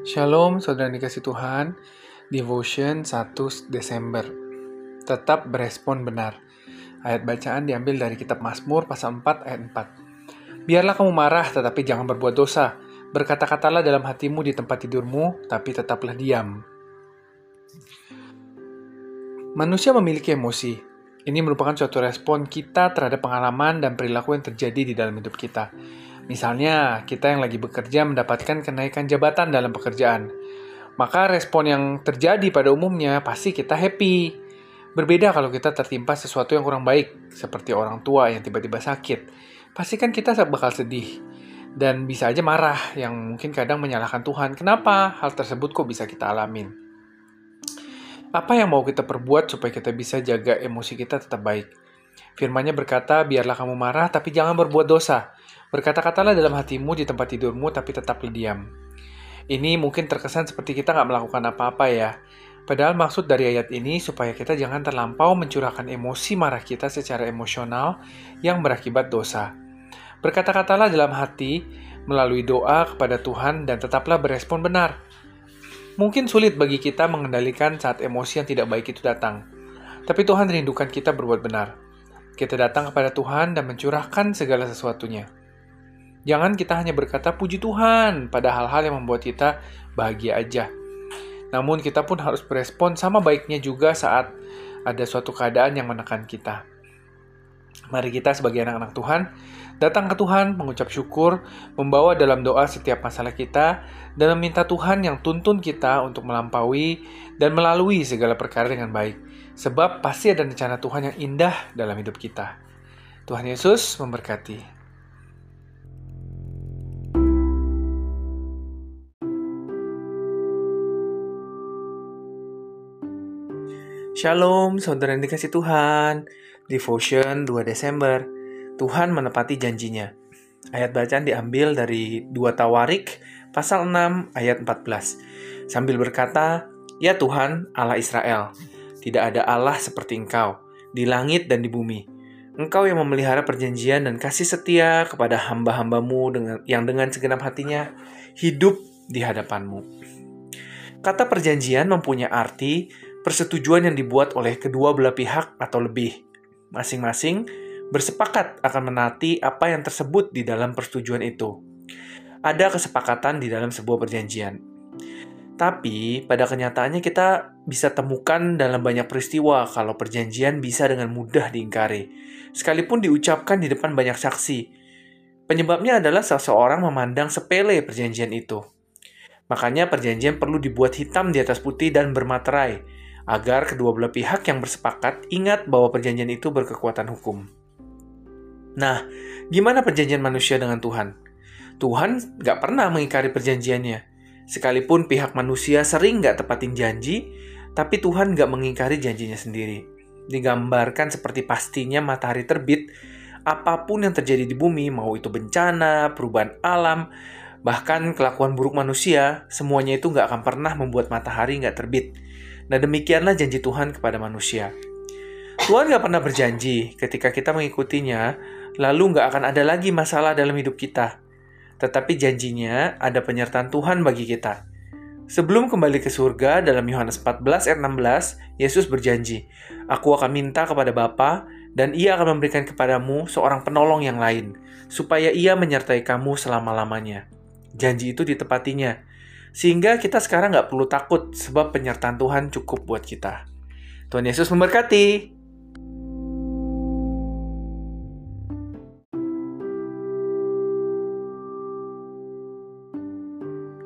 Shalom, saudara dikasih Tuhan. Devotion 1 Desember. Tetap berespon benar. Ayat bacaan diambil dari kitab Mazmur pasal 4 ayat 4. Biarlah kamu marah tetapi jangan berbuat dosa. Berkata-katalah dalam hatimu di tempat tidurmu, tapi tetaplah diam. Manusia memiliki emosi. Ini merupakan suatu respon kita terhadap pengalaman dan perilaku yang terjadi di dalam hidup kita. Misalnya, kita yang lagi bekerja mendapatkan kenaikan jabatan dalam pekerjaan. Maka respon yang terjadi pada umumnya pasti kita happy. Berbeda kalau kita tertimpa sesuatu yang kurang baik, seperti orang tua yang tiba-tiba sakit. Pasti kan kita bakal sedih. Dan bisa aja marah, yang mungkin kadang menyalahkan Tuhan. Kenapa hal tersebut kok bisa kita alamin? Apa yang mau kita perbuat supaya kita bisa jaga emosi kita tetap baik? Firmannya berkata, biarlah kamu marah, tapi jangan berbuat dosa. Berkata-katalah dalam hatimu di tempat tidurmu, tapi tetaplah diam. Ini mungkin terkesan seperti kita nggak melakukan apa-apa ya. Padahal maksud dari ayat ini supaya kita jangan terlampau mencurahkan emosi marah kita secara emosional yang berakibat dosa. Berkata-katalah dalam hati melalui doa kepada Tuhan dan tetaplah berespon benar. Mungkin sulit bagi kita mengendalikan saat emosi yang tidak baik itu datang. Tapi Tuhan rindukan kita berbuat benar. Kita datang kepada Tuhan dan mencurahkan segala sesuatunya. Jangan kita hanya berkata puji Tuhan pada hal-hal yang membuat kita bahagia aja. Namun kita pun harus berespon sama baiknya juga saat ada suatu keadaan yang menekan kita. Mari kita sebagai anak-anak Tuhan datang ke Tuhan, mengucap syukur, membawa dalam doa setiap masalah kita, dan meminta Tuhan yang tuntun kita untuk melampaui dan melalui segala perkara dengan baik. Sebab pasti ada rencana Tuhan yang indah dalam hidup kita. Tuhan Yesus memberkati. Shalom, saudara yang dikasih Tuhan. Devotion 2 Desember. Tuhan menepati janjinya. Ayat bacaan diambil dari 2 Tawarik pasal 6 ayat 14. Sambil berkata, "Ya Tuhan, Allah Israel, tidak ada Allah seperti Engkau di langit dan di bumi. Engkau yang memelihara perjanjian dan kasih setia kepada hamba-hambamu dengan, yang dengan segenap hatinya hidup di hadapanmu." Kata perjanjian mempunyai arti persetujuan yang dibuat oleh kedua belah pihak atau lebih. Masing-masing bersepakat akan menati apa yang tersebut di dalam persetujuan itu. Ada kesepakatan di dalam sebuah perjanjian. Tapi pada kenyataannya kita bisa temukan dalam banyak peristiwa kalau perjanjian bisa dengan mudah diingkari, sekalipun diucapkan di depan banyak saksi. Penyebabnya adalah seseorang memandang sepele perjanjian itu. Makanya perjanjian perlu dibuat hitam di atas putih dan bermaterai, agar kedua belah pihak yang bersepakat ingat bahwa perjanjian itu berkekuatan hukum. Nah, gimana perjanjian manusia dengan Tuhan? Tuhan nggak pernah mengingkari perjanjiannya. Sekalipun pihak manusia sering nggak tepatin janji, tapi Tuhan nggak mengingkari janjinya sendiri. Digambarkan seperti pastinya matahari terbit, apa pun yang terjadi di bumi, mau itu bencana, perubahan alam, bahkan kelakuan buruk manusia, semuanya itu nggak akan pernah membuat matahari nggak terbit Nah demikianlah janji Tuhan kepada manusia. Tuhan gak pernah berjanji ketika kita mengikutinya, lalu gak akan ada lagi masalah dalam hidup kita. Tetapi janjinya ada penyertaan Tuhan bagi kita. Sebelum kembali ke surga dalam Yohanes 14 ayat 16, Yesus berjanji, Aku akan minta kepada Bapa dan ia akan memberikan kepadamu seorang penolong yang lain, supaya ia menyertai kamu selama-lamanya. Janji itu ditepatinya, sehingga kita sekarang nggak perlu takut sebab penyertaan Tuhan cukup buat kita. Tuhan Yesus memberkati.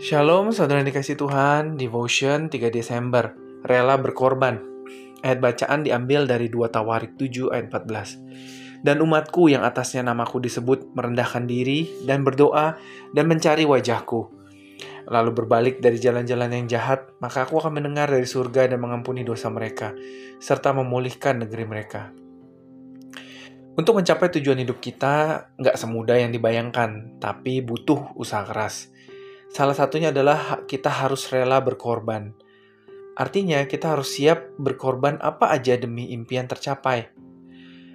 Shalom saudara yang dikasih Tuhan, Devotion 3 Desember, rela berkorban. Ayat bacaan diambil dari 2 Tawarik 7 ayat 14. Dan umatku yang atasnya namaku disebut merendahkan diri dan berdoa dan mencari wajahku lalu berbalik dari jalan-jalan yang jahat, maka aku akan mendengar dari surga dan mengampuni dosa mereka, serta memulihkan negeri mereka. Untuk mencapai tujuan hidup kita, nggak semudah yang dibayangkan, tapi butuh usaha keras. Salah satunya adalah kita harus rela berkorban. Artinya, kita harus siap berkorban apa aja demi impian tercapai.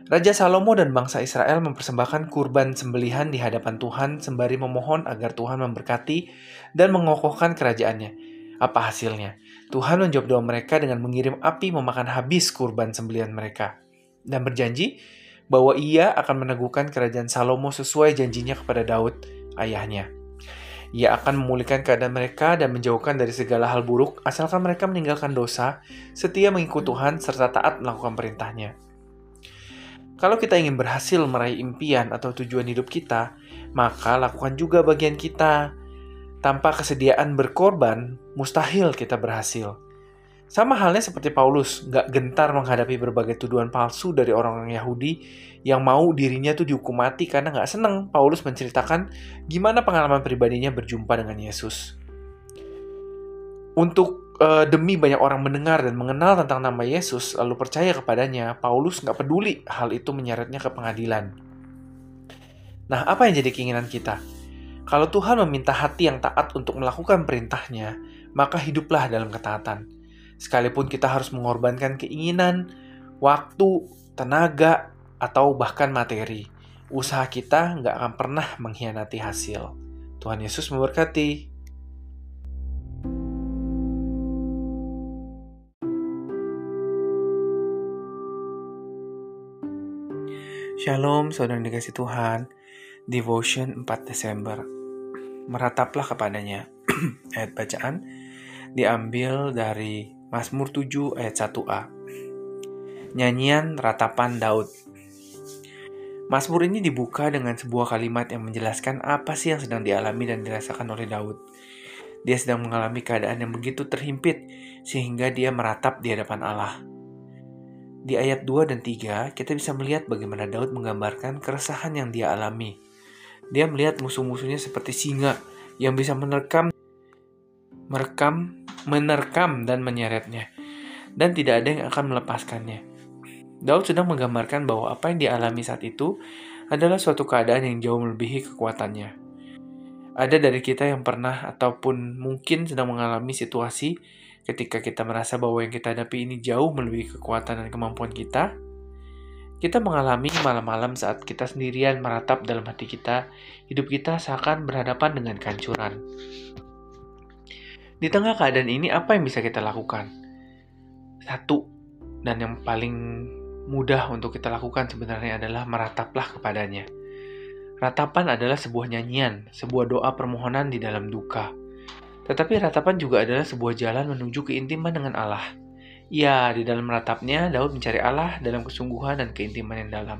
Raja Salomo dan bangsa Israel mempersembahkan kurban sembelihan di hadapan Tuhan sembari memohon agar Tuhan memberkati dan mengokohkan kerajaannya. Apa hasilnya? Tuhan menjawab doa mereka dengan mengirim api memakan habis kurban sembelihan mereka dan berjanji bahwa ia akan meneguhkan kerajaan Salomo sesuai janjinya kepada Daud, ayahnya. Ia akan memulihkan keadaan mereka dan menjauhkan dari segala hal buruk asalkan mereka meninggalkan dosa, setia mengikut Tuhan, serta taat melakukan perintahnya. Kalau kita ingin berhasil meraih impian atau tujuan hidup kita, maka lakukan juga bagian kita. Tanpa kesediaan berkorban, mustahil kita berhasil. Sama halnya seperti Paulus, gak gentar menghadapi berbagai tuduhan palsu dari orang-orang Yahudi yang mau dirinya tuh dihukum mati karena gak seneng Paulus menceritakan gimana pengalaman pribadinya berjumpa dengan Yesus. Untuk uh, demi banyak orang mendengar dan mengenal tentang nama Yesus lalu percaya kepadanya, Paulus gak peduli hal itu menyeretnya ke pengadilan. Nah, apa yang jadi keinginan kita? Kalau Tuhan meminta hati yang taat untuk melakukan perintahnya, maka hiduplah dalam ketaatan sekalipun kita harus mengorbankan keinginan, waktu, tenaga, atau bahkan materi. Usaha kita nggak akan pernah mengkhianati hasil. Tuhan Yesus memberkati. Shalom, saudara dikasih Tuhan. Devotion 4 Desember. Merataplah kepadanya. Ayat bacaan diambil dari Mazmur 7 ayat 1a. Nyanyian Ratapan Daud. Mazmur ini dibuka dengan sebuah kalimat yang menjelaskan apa sih yang sedang dialami dan dirasakan oleh Daud. Dia sedang mengalami keadaan yang begitu terhimpit sehingga dia meratap di hadapan Allah. Di ayat 2 dan 3, kita bisa melihat bagaimana Daud menggambarkan keresahan yang dia alami. Dia melihat musuh-musuhnya seperti singa yang bisa menerkam merekam menerkam dan menyeretnya, dan tidak ada yang akan melepaskannya. Daud sedang menggambarkan bahwa apa yang dialami saat itu adalah suatu keadaan yang jauh melebihi kekuatannya. Ada dari kita yang pernah ataupun mungkin sedang mengalami situasi ketika kita merasa bahwa yang kita hadapi ini jauh melebihi kekuatan dan kemampuan kita. Kita mengalami malam-malam saat kita sendirian meratap dalam hati kita, hidup kita seakan berhadapan dengan kehancuran. Di tengah keadaan ini, apa yang bisa kita lakukan? Satu, dan yang paling mudah untuk kita lakukan sebenarnya adalah merataplah kepadanya. Ratapan adalah sebuah nyanyian, sebuah doa permohonan di dalam duka. Tetapi ratapan juga adalah sebuah jalan menuju keintiman dengan Allah. Ya, di dalam meratapnya, Daud mencari Allah dalam kesungguhan dan keintiman yang dalam.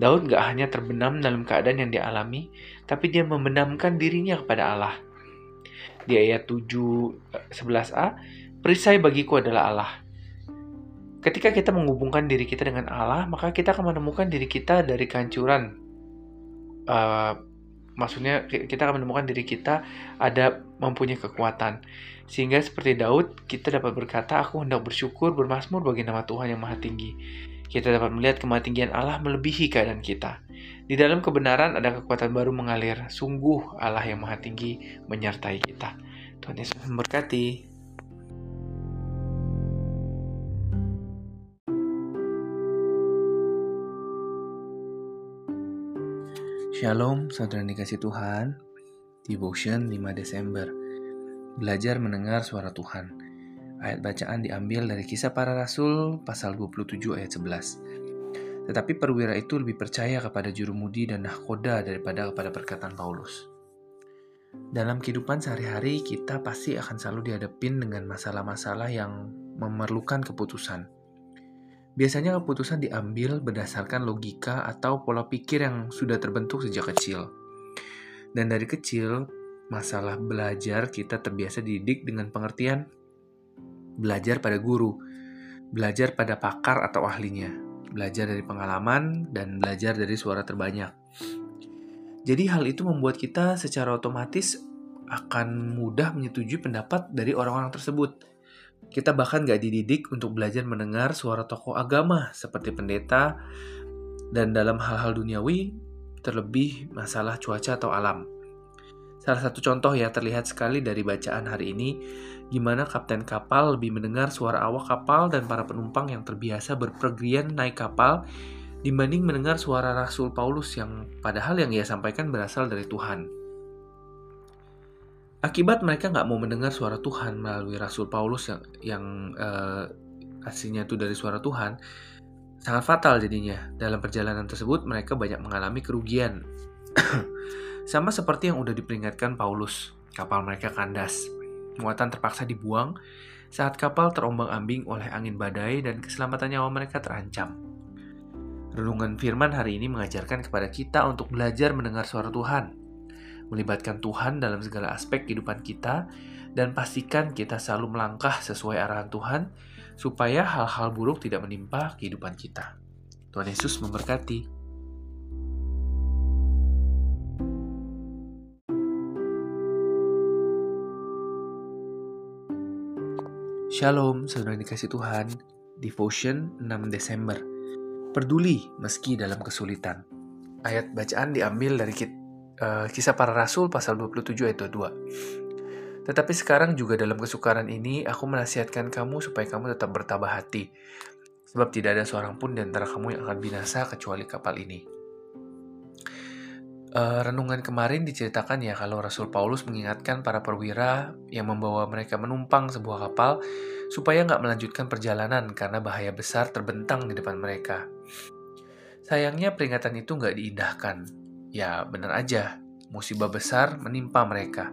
Daud gak hanya terbenam dalam keadaan yang dialami, tapi dia membenamkan dirinya kepada Allah di ayat 7 11a, perisai bagiku adalah Allah. Ketika kita menghubungkan diri kita dengan Allah, maka kita akan menemukan diri kita dari kehancuran. Uh, maksudnya kita akan menemukan diri kita ada mempunyai kekuatan. Sehingga seperti Daud, kita dapat berkata, aku hendak bersyukur bermasmur bagi nama Tuhan yang maha tinggi. Kita dapat melihat kematinggian Allah melebihi keadaan kita. Di dalam kebenaran ada kekuatan baru mengalir. Sungguh Allah yang maha tinggi menyertai kita. Tuhan Yesus memberkati. Shalom, saudara dikasih Tuhan. Devotion 5 Desember. Belajar mendengar suara Tuhan. Ayat bacaan diambil dari kisah para rasul pasal 27 ayat 11. Tetapi perwira itu lebih percaya kepada jurumudi dan nahkoda daripada kepada perkataan Paulus. Dalam kehidupan sehari-hari, kita pasti akan selalu dihadapin dengan masalah-masalah yang memerlukan keputusan. Biasanya keputusan diambil berdasarkan logika atau pola pikir yang sudah terbentuk sejak kecil. Dan dari kecil, masalah belajar kita terbiasa dididik dengan pengertian belajar pada guru, belajar pada pakar atau ahlinya, belajar dari pengalaman, dan belajar dari suara terbanyak. Jadi hal itu membuat kita secara otomatis akan mudah menyetujui pendapat dari orang-orang tersebut. Kita bahkan gak dididik untuk belajar mendengar suara tokoh agama seperti pendeta, dan dalam hal-hal duniawi, terlebih masalah cuaca atau alam. Salah satu contoh ya terlihat sekali dari bacaan hari ini, gimana kapten kapal lebih mendengar suara awak kapal dan para penumpang yang terbiasa berpergian naik kapal dibanding mendengar suara Rasul Paulus yang padahal yang ia sampaikan berasal dari Tuhan. Akibat mereka nggak mau mendengar suara Tuhan melalui Rasul Paulus yang, yang uh, aslinya itu dari suara Tuhan, sangat fatal jadinya. Dalam perjalanan tersebut mereka banyak mengalami kerugian. Sama seperti yang udah diperingatkan Paulus, kapal mereka kandas. Muatan terpaksa dibuang saat kapal terombang-ambing oleh angin badai dan keselamatan nyawa mereka terancam. Renungan firman hari ini mengajarkan kepada kita untuk belajar mendengar suara Tuhan, melibatkan Tuhan dalam segala aspek kehidupan kita, dan pastikan kita selalu melangkah sesuai arahan Tuhan, supaya hal-hal buruk tidak menimpa kehidupan kita. Tuhan Yesus memberkati. Shalom, saudara dikasih Tuhan. Devotion 6 Desember. Peduli meski dalam kesulitan. Ayat bacaan diambil dari uh, kisah para rasul pasal 27 ayat 22. Tetapi sekarang juga dalam kesukaran ini aku menasihatkan kamu supaya kamu tetap bertabah hati. Sebab tidak ada seorang pun di antara kamu yang akan binasa kecuali kapal ini. Uh, renungan kemarin diceritakan ya kalau Rasul Paulus mengingatkan para perwira yang membawa mereka menumpang sebuah kapal supaya nggak melanjutkan perjalanan karena bahaya besar terbentang di depan mereka. Sayangnya peringatan itu nggak diindahkan. Ya benar aja, musibah besar menimpa mereka.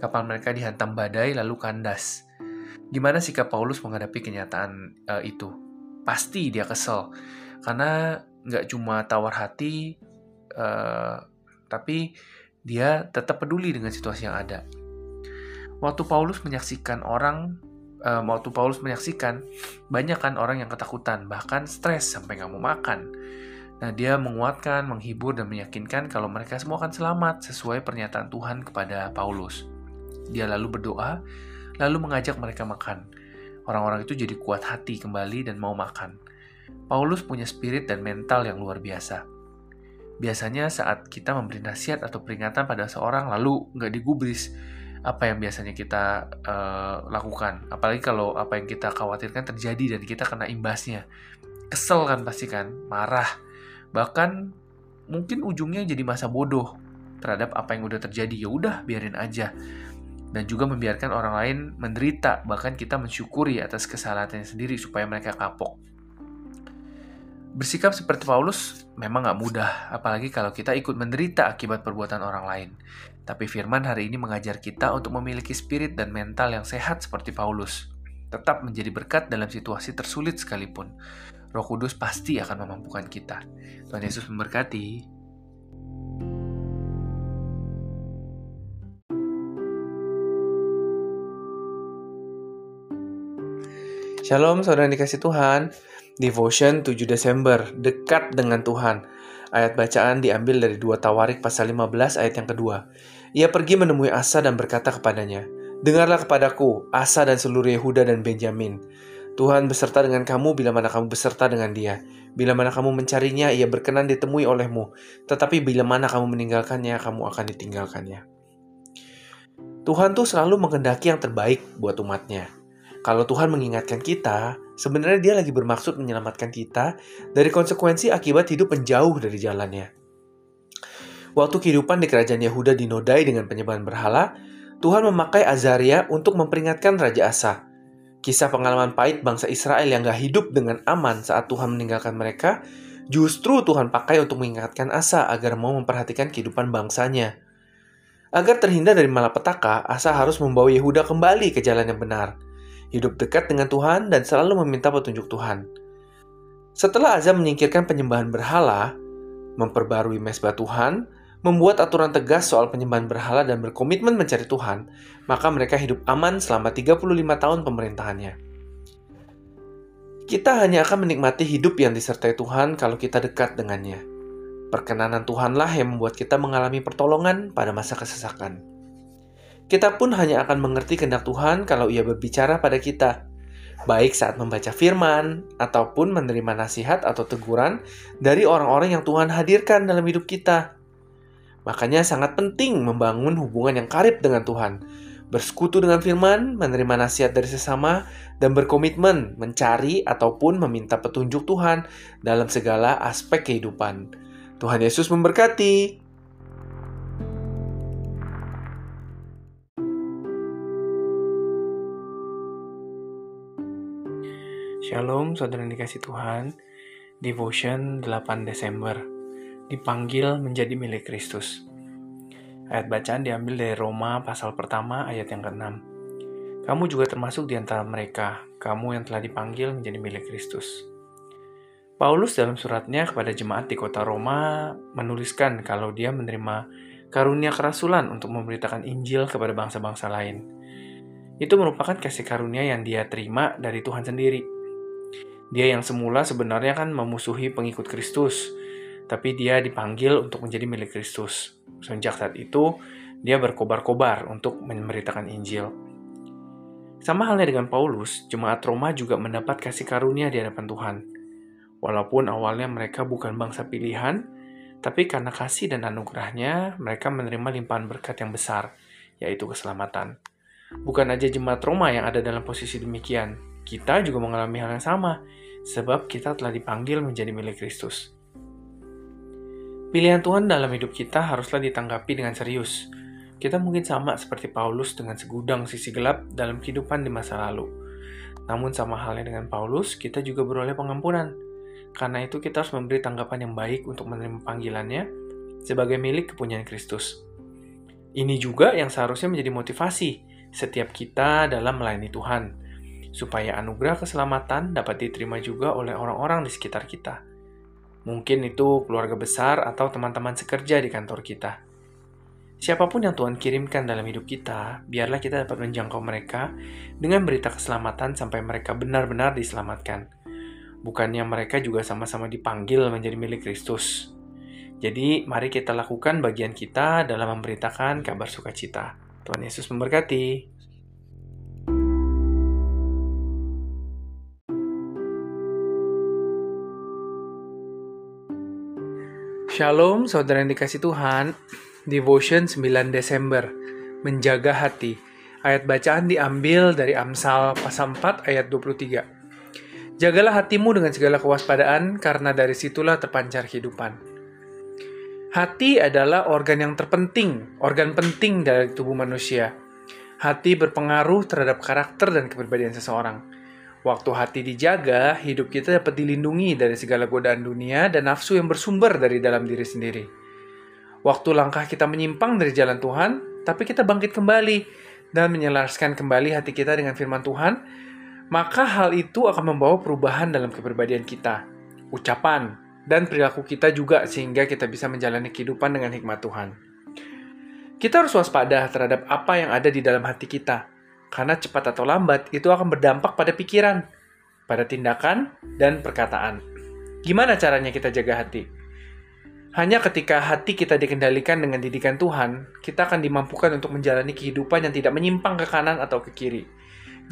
Kapal mereka dihantam badai lalu kandas. Gimana sikap Paulus menghadapi kenyataan uh, itu? Pasti dia kesel, karena nggak cuma tawar hati, uh, tapi dia tetap peduli dengan situasi yang ada. Waktu Paulus menyaksikan orang, uh, waktu Paulus menyaksikan banyak kan orang yang ketakutan, bahkan stres sampai nggak mau makan. Nah, dia menguatkan, menghibur, dan meyakinkan kalau mereka semua akan selamat sesuai pernyataan Tuhan kepada Paulus. Dia lalu berdoa, lalu mengajak mereka makan. Orang-orang itu jadi kuat hati kembali dan mau makan. Paulus punya spirit dan mental yang luar biasa. Biasanya saat kita memberi nasihat atau peringatan pada seorang lalu nggak digubris, apa yang biasanya kita uh, lakukan? Apalagi kalau apa yang kita khawatirkan terjadi dan kita kena imbasnya. Kesel kan pasti kan, marah. Bahkan mungkin ujungnya jadi masa bodoh terhadap apa yang udah terjadi. Ya udah, biarin aja. Dan juga membiarkan orang lain menderita, bahkan kita mensyukuri atas kesalahannya sendiri supaya mereka kapok. Bersikap seperti Paulus memang gak mudah, apalagi kalau kita ikut menderita akibat perbuatan orang lain. Tapi firman hari ini mengajar kita untuk memiliki spirit dan mental yang sehat seperti Paulus. Tetap menjadi berkat dalam situasi tersulit sekalipun. Roh Kudus pasti akan memampukan kita. Tuhan Yesus memberkati. Shalom saudara yang dikasih Tuhan. Devotion 7 Desember, dekat dengan Tuhan. Ayat bacaan diambil dari 2 Tawarik pasal 15 ayat yang kedua. Ia pergi menemui Asa dan berkata kepadanya, Dengarlah kepadaku, Asa dan seluruh Yehuda dan Benjamin. Tuhan beserta dengan kamu bila mana kamu beserta dengan dia. Bila mana kamu mencarinya, ia berkenan ditemui olehmu. Tetapi bila mana kamu meninggalkannya, kamu akan ditinggalkannya. Tuhan tuh selalu mengendaki yang terbaik buat umatnya. Kalau Tuhan mengingatkan kita, sebenarnya dia lagi bermaksud menyelamatkan kita dari konsekuensi akibat hidup menjauh dari jalannya. Waktu kehidupan di kerajaan Yehuda dinodai dengan penyembahan berhala, Tuhan memakai Azaria untuk memperingatkan Raja Asa. Kisah pengalaman pahit bangsa Israel yang gak hidup dengan aman saat Tuhan meninggalkan mereka, justru Tuhan pakai untuk mengingatkan Asa agar mau memperhatikan kehidupan bangsanya. Agar terhindar dari malapetaka, Asa harus membawa Yehuda kembali ke jalan yang benar – hidup dekat dengan Tuhan, dan selalu meminta petunjuk Tuhan. Setelah Azam menyingkirkan penyembahan berhala, memperbarui mesbah Tuhan, membuat aturan tegas soal penyembahan berhala dan berkomitmen mencari Tuhan, maka mereka hidup aman selama 35 tahun pemerintahannya. Kita hanya akan menikmati hidup yang disertai Tuhan kalau kita dekat dengannya. Perkenanan Tuhanlah yang membuat kita mengalami pertolongan pada masa kesesakan. Kita pun hanya akan mengerti kehendak Tuhan kalau Ia berbicara pada kita, baik saat membaca firman ataupun menerima nasihat atau teguran dari orang-orang yang Tuhan hadirkan dalam hidup kita. Makanya sangat penting membangun hubungan yang karib dengan Tuhan, bersekutu dengan firman, menerima nasihat dari sesama, dan berkomitmen mencari ataupun meminta petunjuk Tuhan dalam segala aspek kehidupan. Tuhan Yesus memberkati. Shalom, saudara dikasih Tuhan. Devotion 8 Desember. Dipanggil menjadi milik Kristus. Ayat bacaan diambil dari Roma pasal pertama ayat yang ke-6. Kamu juga termasuk di antara mereka, kamu yang telah dipanggil menjadi milik Kristus. Paulus dalam suratnya kepada jemaat di kota Roma menuliskan kalau dia menerima karunia kerasulan untuk memberitakan Injil kepada bangsa-bangsa lain. Itu merupakan kasih karunia yang dia terima dari Tuhan sendiri. Dia yang semula sebenarnya kan memusuhi pengikut Kristus, tapi dia dipanggil untuk menjadi milik Kristus. Sejak saat itu, dia berkobar-kobar untuk memberitakan Injil. Sama halnya dengan Paulus, jemaat Roma juga mendapat kasih karunia di hadapan Tuhan. Walaupun awalnya mereka bukan bangsa pilihan, tapi karena kasih dan anugerahnya, mereka menerima limpahan berkat yang besar, yaitu keselamatan. Bukan aja jemaat Roma yang ada dalam posisi demikian, kita juga mengalami hal yang sama, sebab kita telah dipanggil menjadi milik Kristus. Pilihan Tuhan dalam hidup kita haruslah ditanggapi dengan serius. Kita mungkin sama seperti Paulus dengan segudang sisi gelap dalam kehidupan di masa lalu. Namun sama halnya dengan Paulus, kita juga beroleh pengampunan. Karena itu kita harus memberi tanggapan yang baik untuk menerima panggilannya sebagai milik kepunyaan Kristus. Ini juga yang seharusnya menjadi motivasi setiap kita dalam melayani Tuhan, supaya anugerah keselamatan dapat diterima juga oleh orang-orang di sekitar kita. Mungkin itu keluarga besar atau teman-teman sekerja di kantor kita. Siapa pun yang Tuhan kirimkan dalam hidup kita, biarlah kita dapat menjangkau mereka dengan berita keselamatan sampai mereka benar-benar diselamatkan. Bukannya mereka juga sama-sama dipanggil menjadi milik Kristus. Jadi, mari kita lakukan bagian kita dalam memberitakan kabar sukacita. Tuhan Yesus memberkati. Shalom, saudara yang dikasih Tuhan. Devotion 9 Desember. Menjaga hati. Ayat bacaan diambil dari Amsal pasal 4 ayat 23. Jagalah hatimu dengan segala kewaspadaan, karena dari situlah terpancar kehidupan. Hati adalah organ yang terpenting, organ penting dari tubuh manusia. Hati berpengaruh terhadap karakter dan kepribadian seseorang. Waktu hati dijaga, hidup kita dapat dilindungi dari segala godaan dunia dan nafsu yang bersumber dari dalam diri sendiri. Waktu langkah kita menyimpang dari jalan Tuhan, tapi kita bangkit kembali dan menyelaraskan kembali hati kita dengan firman Tuhan, maka hal itu akan membawa perubahan dalam kepribadian kita, ucapan, dan perilaku kita juga sehingga kita bisa menjalani kehidupan dengan hikmat Tuhan. Kita harus waspada terhadap apa yang ada di dalam hati kita, karena cepat atau lambat itu akan berdampak pada pikiran, pada tindakan, dan perkataan. Gimana caranya kita jaga hati? Hanya ketika hati kita dikendalikan dengan didikan Tuhan, kita akan dimampukan untuk menjalani kehidupan yang tidak menyimpang ke kanan atau ke kiri.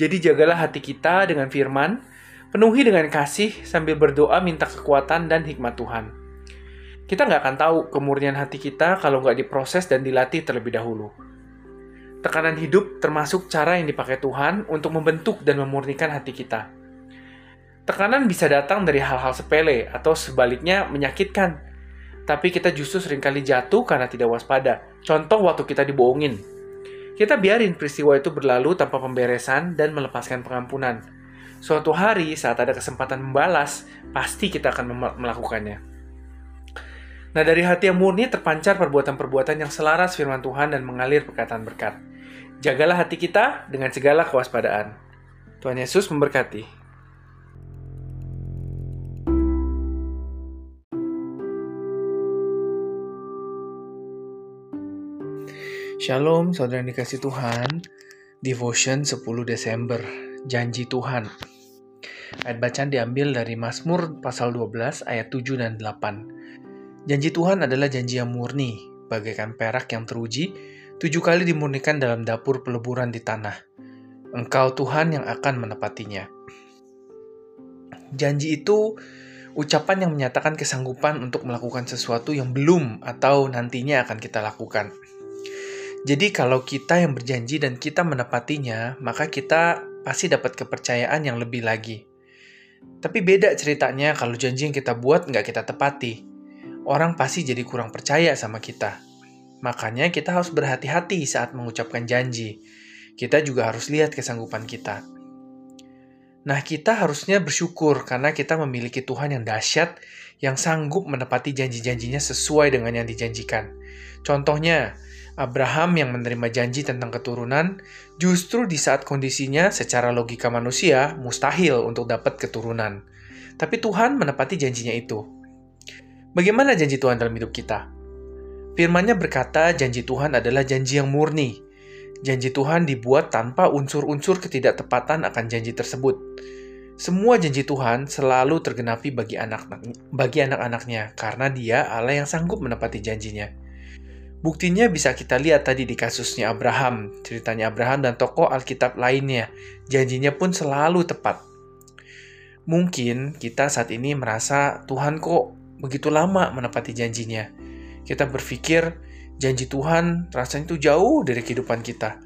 Jadi jagalah hati kita dengan firman, penuhi dengan kasih sambil berdoa minta kekuatan dan hikmat Tuhan. Kita nggak akan tahu kemurnian hati kita kalau nggak diproses dan dilatih terlebih dahulu. Tekanan hidup termasuk cara yang dipakai Tuhan untuk membentuk dan memurnikan hati kita. Tekanan bisa datang dari hal-hal sepele atau sebaliknya menyakitkan. Tapi kita justru sering kali jatuh karena tidak waspada. Contoh waktu kita dibohongin. Kita biarin peristiwa itu berlalu tanpa pemberesan dan melepaskan pengampunan. Suatu hari saat ada kesempatan membalas, pasti kita akan melakukannya. Nah dari hati yang murni terpancar perbuatan-perbuatan yang selaras firman Tuhan dan mengalir perkataan berkat. Jagalah hati kita dengan segala kewaspadaan. Tuhan Yesus memberkati. Shalom, saudara yang dikasih Tuhan. Devotion 10 Desember, Janji Tuhan. Ayat bacaan diambil dari Mazmur pasal 12 ayat 7 dan 8. Janji Tuhan adalah janji yang murni, bagaikan perak yang teruji, tujuh kali dimurnikan dalam dapur peleburan di tanah. Engkau Tuhan yang akan menepatinya. Janji itu ucapan yang menyatakan kesanggupan untuk melakukan sesuatu yang belum atau nantinya akan kita lakukan. Jadi kalau kita yang berjanji dan kita menepatinya, maka kita pasti dapat kepercayaan yang lebih lagi. Tapi beda ceritanya kalau janji yang kita buat nggak kita tepati. Orang pasti jadi kurang percaya sama kita. Makanya kita harus berhati-hati saat mengucapkan janji. Kita juga harus lihat kesanggupan kita. Nah, kita harusnya bersyukur karena kita memiliki Tuhan yang dahsyat yang sanggup menepati janji-janjinya sesuai dengan yang dijanjikan. Contohnya, Abraham yang menerima janji tentang keturunan, justru di saat kondisinya secara logika manusia mustahil untuk dapat keturunan. Tapi Tuhan menepati janjinya itu. Bagaimana janji Tuhan dalam hidup kita? Firman-Nya berkata janji Tuhan adalah janji yang murni. Janji Tuhan dibuat tanpa unsur-unsur ketidaktepatan akan janji tersebut. Semua janji Tuhan selalu tergenapi bagi anak bagi anak-anaknya karena Dia Allah yang sanggup menepati janjinya. Buktinya bisa kita lihat tadi di kasusnya Abraham, ceritanya Abraham dan tokoh Alkitab lainnya. Janjinya pun selalu tepat. Mungkin kita saat ini merasa Tuhan kok begitu lama menepati janjinya. Kita berpikir janji Tuhan rasanya itu jauh dari kehidupan kita.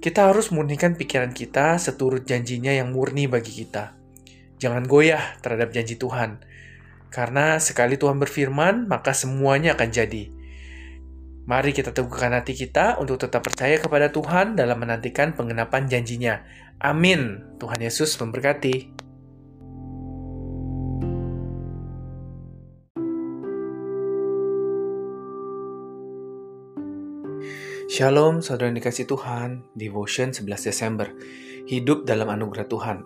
Kita harus murnikan pikiran kita seturut janjinya yang murni bagi kita. Jangan goyah terhadap janji Tuhan. Karena sekali Tuhan berfirman, maka semuanya akan jadi. Mari kita teguhkan hati kita untuk tetap percaya kepada Tuhan dalam menantikan pengenapan janjinya. Amin. Tuhan Yesus memberkati. Shalom, saudara yang dikasih Tuhan. Devotion 11 Desember. Hidup dalam anugerah Tuhan.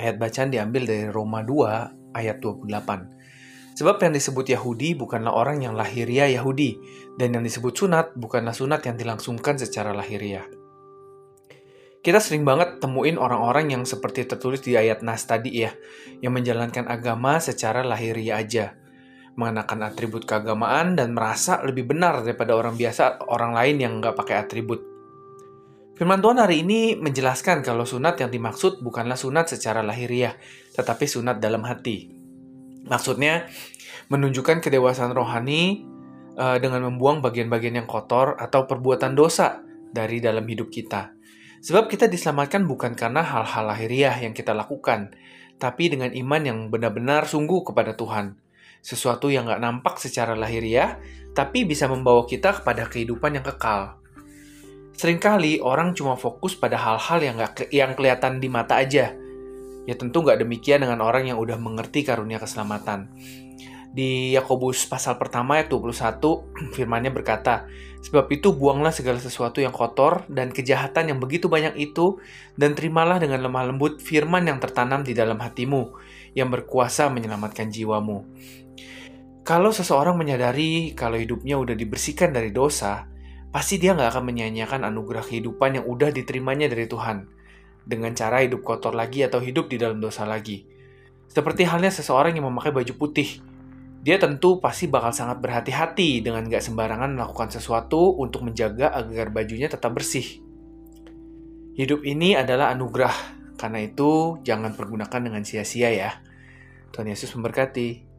Ayat bacaan diambil dari Roma 2 ayat 28. Sebab yang disebut Yahudi bukanlah orang yang lahiriah Yahudi, dan yang disebut sunat bukanlah sunat yang dilangsungkan secara lahiriah. Kita sering banget temuin orang-orang yang seperti tertulis di ayat Nas tadi ya, yang menjalankan agama secara lahiriah aja, mengenakan atribut keagamaan dan merasa lebih benar daripada orang biasa, orang lain yang nggak pakai atribut. Firman Tuhan hari ini menjelaskan kalau sunat yang dimaksud bukanlah sunat secara lahiriah, tetapi sunat dalam hati. Maksudnya menunjukkan kedewasaan rohani uh, dengan membuang bagian-bagian yang kotor atau perbuatan dosa dari dalam hidup kita. Sebab kita diselamatkan bukan karena hal-hal lahiriah yang kita lakukan, tapi dengan iman yang benar-benar sungguh kepada Tuhan. Sesuatu yang gak nampak secara lahiriah, tapi bisa membawa kita kepada kehidupan yang kekal. Seringkali orang cuma fokus pada hal-hal yang, gak, yang kelihatan di mata aja, Ya tentu nggak demikian dengan orang yang udah mengerti karunia keselamatan. Di Yakobus pasal pertama ayat 21 firmannya berkata, Sebab itu buanglah segala sesuatu yang kotor dan kejahatan yang begitu banyak itu dan terimalah dengan lemah lembut firman yang tertanam di dalam hatimu yang berkuasa menyelamatkan jiwamu. Kalau seseorang menyadari kalau hidupnya udah dibersihkan dari dosa, pasti dia nggak akan menyanyiakan anugerah kehidupan yang udah diterimanya dari Tuhan dengan cara hidup kotor lagi atau hidup di dalam dosa lagi. Seperti halnya seseorang yang memakai baju putih. Dia tentu pasti bakal sangat berhati-hati dengan gak sembarangan melakukan sesuatu untuk menjaga agar bajunya tetap bersih. Hidup ini adalah anugerah, karena itu jangan pergunakan dengan sia-sia ya. Tuhan Yesus memberkati.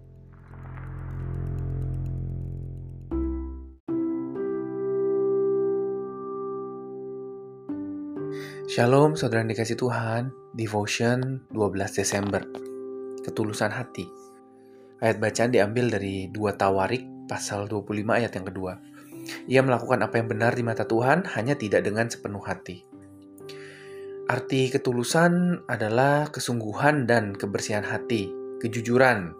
Shalom saudara yang dikasih Tuhan, Devotion 12 Desember, Ketulusan Hati. Ayat bacaan diambil dari 2 Tawarik pasal 25 ayat yang kedua. Ia melakukan apa yang benar di mata Tuhan, hanya tidak dengan sepenuh hati. Arti ketulusan adalah kesungguhan dan kebersihan hati, kejujuran.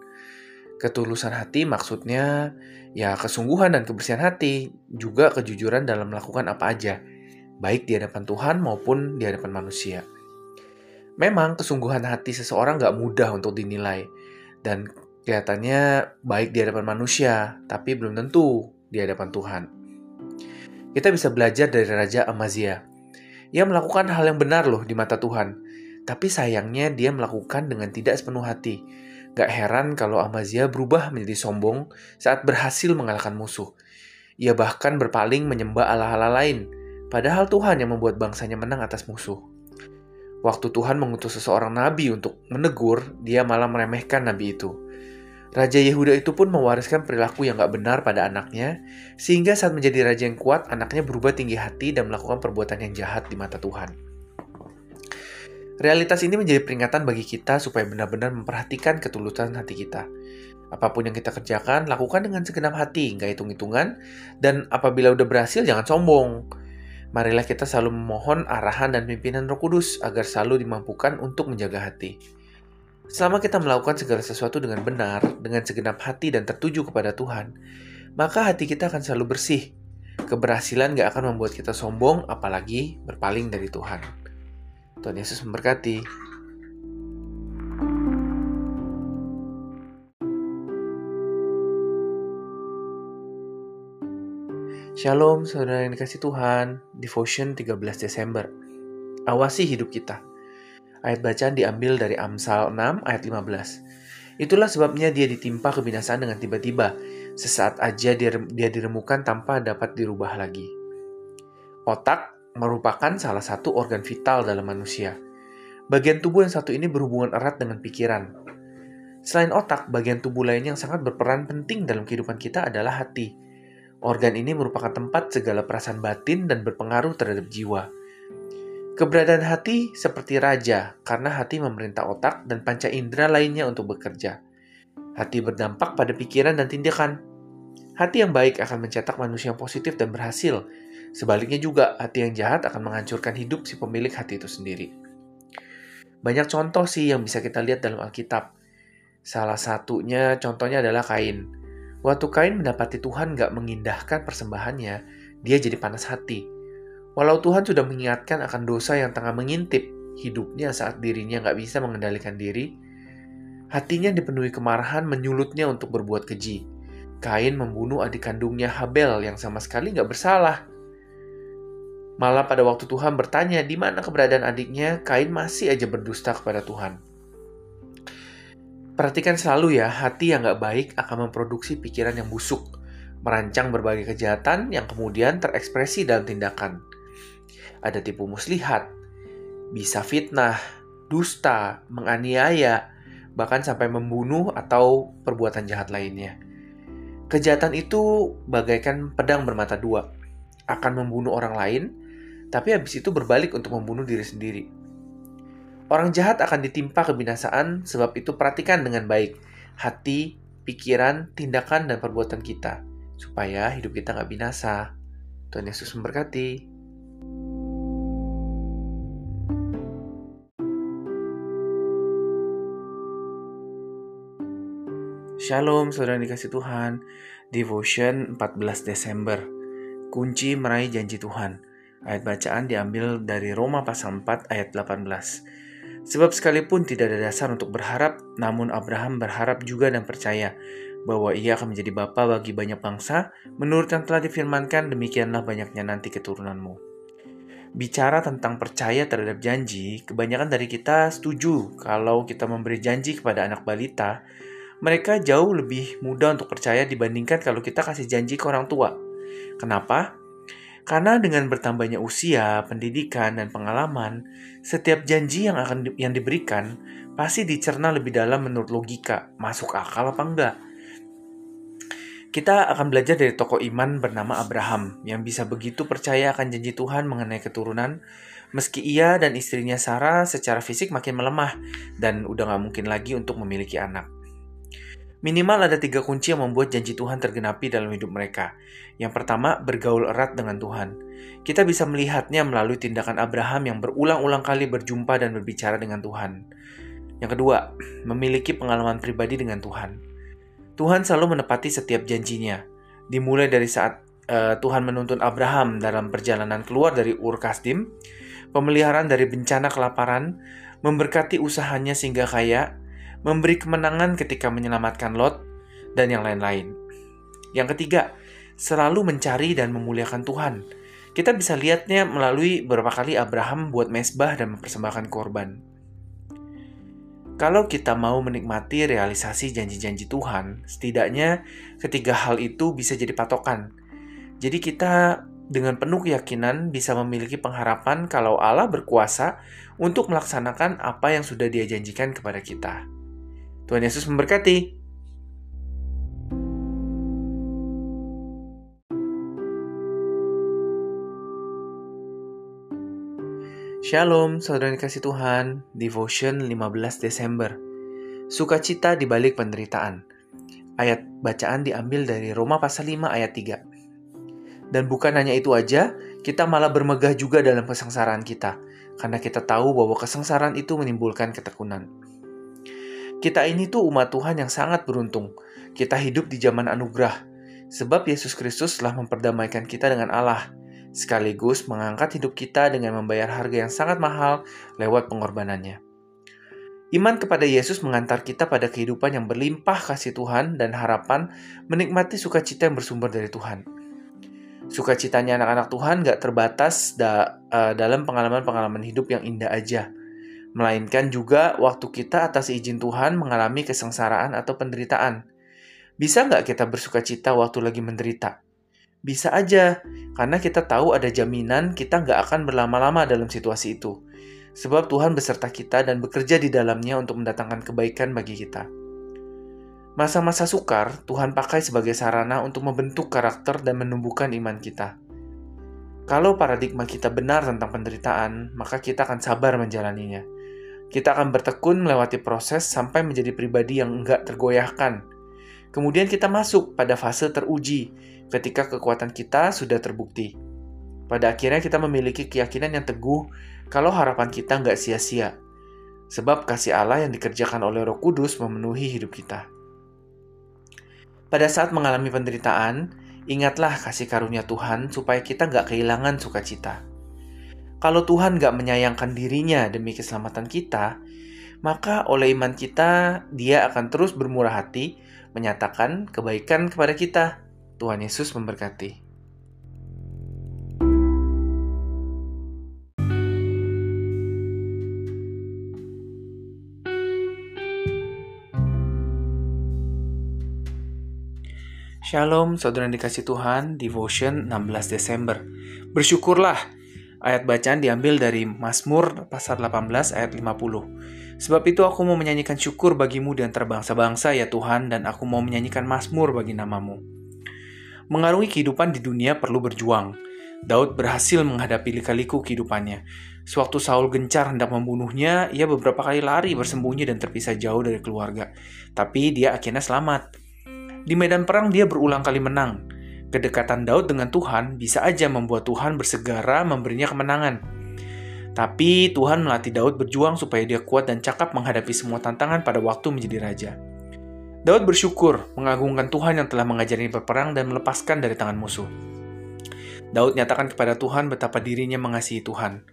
Ketulusan hati maksudnya ya kesungguhan dan kebersihan hati, juga kejujuran dalam melakukan apa aja baik di hadapan Tuhan maupun di hadapan manusia. Memang kesungguhan hati seseorang gak mudah untuk dinilai, dan kelihatannya baik di hadapan manusia, tapi belum tentu di hadapan Tuhan. Kita bisa belajar dari Raja Amazia. Ia melakukan hal yang benar loh di mata Tuhan, tapi sayangnya dia melakukan dengan tidak sepenuh hati. Gak heran kalau Amazia berubah menjadi sombong saat berhasil mengalahkan musuh. Ia bahkan berpaling menyembah Allah-Allah lain, Padahal Tuhan yang membuat bangsanya menang atas musuh. Waktu Tuhan mengutus seseorang nabi untuk menegur, dia malah meremehkan nabi itu. Raja Yehuda itu pun mewariskan perilaku yang gak benar pada anaknya, sehingga saat menjadi raja yang kuat, anaknya berubah tinggi hati dan melakukan perbuatan yang jahat di mata Tuhan. Realitas ini menjadi peringatan bagi kita supaya benar-benar memperhatikan ketulusan hati kita. Apa pun yang kita kerjakan, lakukan dengan segenap hati, nggak hitung-hitungan, dan apabila udah berhasil, jangan sombong. Marilah kita selalu memohon arahan dan pimpinan roh kudus agar selalu dimampukan untuk menjaga hati. Selama kita melakukan segala sesuatu dengan benar, dengan segenap hati dan tertuju kepada Tuhan, maka hati kita akan selalu bersih. Keberhasilan gak akan membuat kita sombong, apalagi berpaling dari Tuhan. Tuhan Yesus memberkati. Shalom, saudara yang dikasih Tuhan. Devotion 13 Desember. Awasi hidup kita. Ayat bacaan diambil dari Amsal 6 ayat 15. Itulah sebabnya dia ditimpa kebinasaan dengan tiba-tiba. Sesaat aja dia, dia diremukan tanpa dapat dirubah lagi. Otak merupakan salah satu organ vital dalam manusia. Bagian tubuh yang satu ini berhubungan erat dengan pikiran. Selain otak, bagian tubuh lain yang sangat berperan penting dalam kehidupan kita adalah hati. Organ ini merupakan tempat segala perasaan batin dan berpengaruh terhadap jiwa. Keberadaan hati seperti raja, karena hati memerintah otak dan panca indera lainnya untuk bekerja. Hati berdampak pada pikiran dan tindakan. Hati yang baik akan mencetak manusia yang positif dan berhasil. Sebaliknya juga, hati yang jahat akan menghancurkan hidup si pemilik hati itu sendiri. Banyak contoh sih yang bisa kita lihat dalam Alkitab. Salah satunya contohnya adalah Kain. Waktu Kain mendapati Tuhan gak mengindahkan persembahannya, dia jadi panas hati Walau Tuhan sudah mengingatkan akan dosa yang tengah mengintip hidupnya saat dirinya nggak bisa mengendalikan diri, hatinya dipenuhi kemarahan menyulutnya untuk berbuat keji. Kain membunuh adik kandungnya Habel yang sama sekali nggak bersalah. Malah pada waktu Tuhan bertanya di mana keberadaan adiknya, Kain masih aja berdusta kepada Tuhan. Perhatikan selalu ya, hati yang nggak baik akan memproduksi pikiran yang busuk, merancang berbagai kejahatan yang kemudian terekspresi dalam tindakan ada tipu muslihat, bisa fitnah, dusta, menganiaya, bahkan sampai membunuh atau perbuatan jahat lainnya. Kejahatan itu bagaikan pedang bermata dua, akan membunuh orang lain, tapi habis itu berbalik untuk membunuh diri sendiri. Orang jahat akan ditimpa kebinasaan, sebab itu perhatikan dengan baik hati, pikiran, tindakan, dan perbuatan kita, supaya hidup kita nggak binasa. Tuhan Yesus memberkati. Shalom, saudara dikasih Tuhan. Devotion 14 Desember. Kunci meraih janji Tuhan. Ayat bacaan diambil dari Roma pasal 4 ayat 18. Sebab sekalipun tidak ada dasar untuk berharap, namun Abraham berharap juga dan percaya bahwa ia akan menjadi bapa bagi banyak bangsa, menurut yang telah difirmankan, demikianlah banyaknya nanti keturunanmu. Bicara tentang percaya terhadap janji, kebanyakan dari kita setuju kalau kita memberi janji kepada anak balita, mereka jauh lebih mudah untuk percaya dibandingkan kalau kita kasih janji ke orang tua. Kenapa? Karena dengan bertambahnya usia, pendidikan, dan pengalaman, setiap janji yang akan yang diberikan pasti dicerna lebih dalam menurut logika, masuk akal apa enggak. Kita akan belajar dari tokoh iman bernama Abraham yang bisa begitu percaya akan janji Tuhan mengenai keturunan, meski ia dan istrinya Sarah secara fisik makin melemah dan udah gak mungkin lagi untuk memiliki anak. Minimal ada tiga kunci yang membuat janji Tuhan tergenapi dalam hidup mereka. Yang pertama, bergaul erat dengan Tuhan. Kita bisa melihatnya melalui tindakan Abraham yang berulang-ulang kali berjumpa dan berbicara dengan Tuhan. Yang kedua, memiliki pengalaman pribadi dengan Tuhan. Tuhan selalu menepati setiap janjinya. Dimulai dari saat uh, Tuhan menuntun Abraham dalam perjalanan keluar dari Ur Kasdim, pemeliharaan dari bencana kelaparan, memberkati usahanya sehingga kaya, memberi kemenangan ketika menyelamatkan Lot, dan yang lain-lain. Yang ketiga, selalu mencari dan memuliakan Tuhan. Kita bisa lihatnya melalui beberapa kali Abraham buat mesbah dan mempersembahkan korban. Kalau kita mau menikmati realisasi janji-janji Tuhan, setidaknya ketiga hal itu bisa jadi patokan. Jadi kita dengan penuh keyakinan bisa memiliki pengharapan kalau Allah berkuasa untuk melaksanakan apa yang sudah dia janjikan kepada kita. Tuhan Yesus memberkati. Shalom, saudara kasih Tuhan. Devotion 15 Desember. Sukacita di balik penderitaan. Ayat bacaan diambil dari Roma pasal 5 ayat 3. Dan bukan hanya itu aja, kita malah bermegah juga dalam kesengsaraan kita, karena kita tahu bahwa kesengsaraan itu menimbulkan ketekunan. Kita ini tuh umat Tuhan yang sangat beruntung. Kita hidup di zaman anugerah, sebab Yesus Kristus telah memperdamaikan kita dengan Allah sekaligus mengangkat hidup kita dengan membayar harga yang sangat mahal lewat pengorbanannya. Iman kepada Yesus mengantar kita pada kehidupan yang berlimpah kasih Tuhan dan harapan menikmati sukacita yang bersumber dari Tuhan. Sukacitanya anak-anak Tuhan gak terbatas da, uh, dalam pengalaman-pengalaman hidup yang indah aja, melainkan juga waktu kita atas izin Tuhan mengalami kesengsaraan atau penderitaan. Bisa nggak kita bersukacita waktu lagi menderita? Bisa aja, karena kita tahu ada jaminan kita nggak akan berlama-lama dalam situasi itu. Sebab Tuhan beserta kita dan bekerja di dalamnya untuk mendatangkan kebaikan bagi kita. Masa-masa sukar, Tuhan pakai sebagai sarana untuk membentuk karakter dan menumbuhkan iman kita. Kalau paradigma kita benar tentang penderitaan, maka kita akan sabar menjalaninya. Kita akan bertekun melewati proses sampai menjadi pribadi yang enggak tergoyahkan. Kemudian kita masuk pada fase teruji, ketika kekuatan kita sudah terbukti. Pada akhirnya kita memiliki keyakinan yang teguh kalau harapan kita nggak sia-sia. Sebab kasih Allah yang dikerjakan oleh roh kudus memenuhi hidup kita. Pada saat mengalami penderitaan, ingatlah kasih karunia Tuhan supaya kita nggak kehilangan sukacita. Kalau Tuhan nggak menyayangkan dirinya demi keselamatan kita, maka oleh iman kita, dia akan terus bermurah hati menyatakan kebaikan kepada kita Tuhan Yesus memberkati. Shalom, saudara yang dikasih Tuhan, Devotion 16 Desember. Bersyukurlah, ayat bacaan diambil dari Mazmur pasal 18 ayat 50. Sebab itu aku mau menyanyikan syukur bagimu di antara bangsa-bangsa ya Tuhan, dan aku mau menyanyikan Mazmur bagi namamu. Mengarungi kehidupan di dunia perlu berjuang. Daud berhasil menghadapi lika-liku kehidupannya. Sewaktu Saul gencar hendak membunuhnya, ia beberapa kali lari bersembunyi dan terpisah jauh dari keluarga. Tapi dia akhirnya selamat. Di medan perang dia berulang kali menang. Kedekatan Daud dengan Tuhan bisa aja membuat Tuhan bersegera memberinya kemenangan. Tapi Tuhan melatih Daud berjuang supaya dia kuat dan cakap menghadapi semua tantangan pada waktu menjadi raja. Daud bersyukur mengagungkan Tuhan yang telah mengajari berperang dan melepaskan dari tangan musuh. Daud nyatakan kepada Tuhan betapa dirinya mengasihi Tuhan.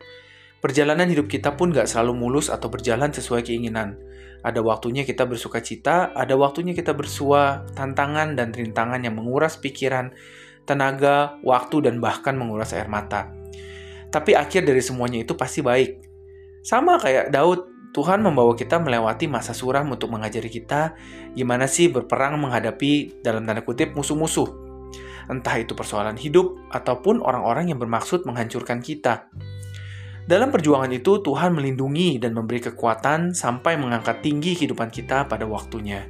Perjalanan hidup kita pun gak selalu mulus atau berjalan sesuai keinginan. Ada waktunya kita bersuka cita, ada waktunya kita bersua tantangan dan rintangan yang menguras pikiran, tenaga, waktu, dan bahkan menguras air mata. Tapi akhir dari semuanya itu pasti baik. Sama kayak Daud, Tuhan membawa kita melewati masa suram untuk mengajari kita gimana sih berperang menghadapi dalam tanda kutip musuh-musuh. Entah itu persoalan hidup ataupun orang-orang yang bermaksud menghancurkan kita. Dalam perjuangan itu, Tuhan melindungi dan memberi kekuatan sampai mengangkat tinggi kehidupan kita pada waktunya.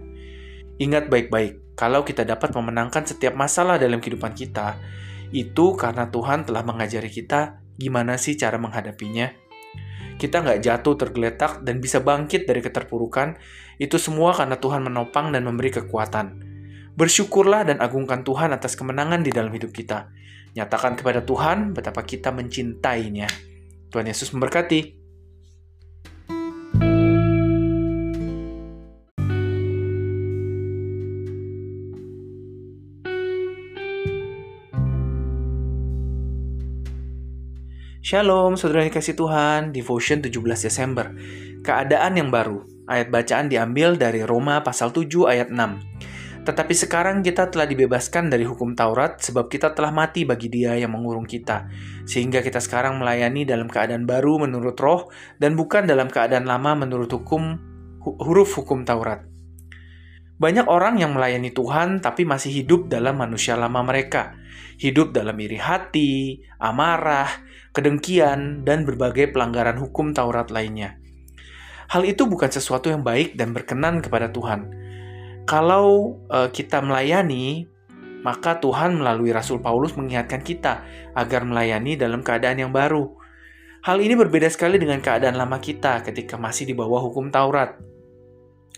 Ingat baik-baik, kalau kita dapat memenangkan setiap masalah dalam kehidupan kita, itu karena Tuhan telah mengajari kita gimana sih cara menghadapinya kita nggak jatuh tergeletak dan bisa bangkit dari keterpurukan, itu semua karena Tuhan menopang dan memberi kekuatan. Bersyukurlah dan agungkan Tuhan atas kemenangan di dalam hidup kita. Nyatakan kepada Tuhan betapa kita mencintainya. Tuhan Yesus memberkati. Shalom, saudara yang dikasih Tuhan, Devotion 17 Desember. Keadaan yang baru. Ayat bacaan diambil dari Roma pasal 7 ayat 6. Tetapi sekarang kita telah dibebaskan dari hukum Taurat sebab kita telah mati bagi dia yang mengurung kita. Sehingga kita sekarang melayani dalam keadaan baru menurut roh dan bukan dalam keadaan lama menurut hukum huruf hukum Taurat. Banyak orang yang melayani Tuhan tapi masih hidup dalam manusia lama mereka. Hidup dalam iri hati, amarah, kedengkian, dan berbagai pelanggaran hukum Taurat lainnya. Hal itu bukan sesuatu yang baik dan berkenan kepada Tuhan. Kalau uh, kita melayani, maka Tuhan melalui Rasul Paulus mengingatkan kita agar melayani dalam keadaan yang baru. Hal ini berbeda sekali dengan keadaan lama kita ketika masih di bawah hukum Taurat.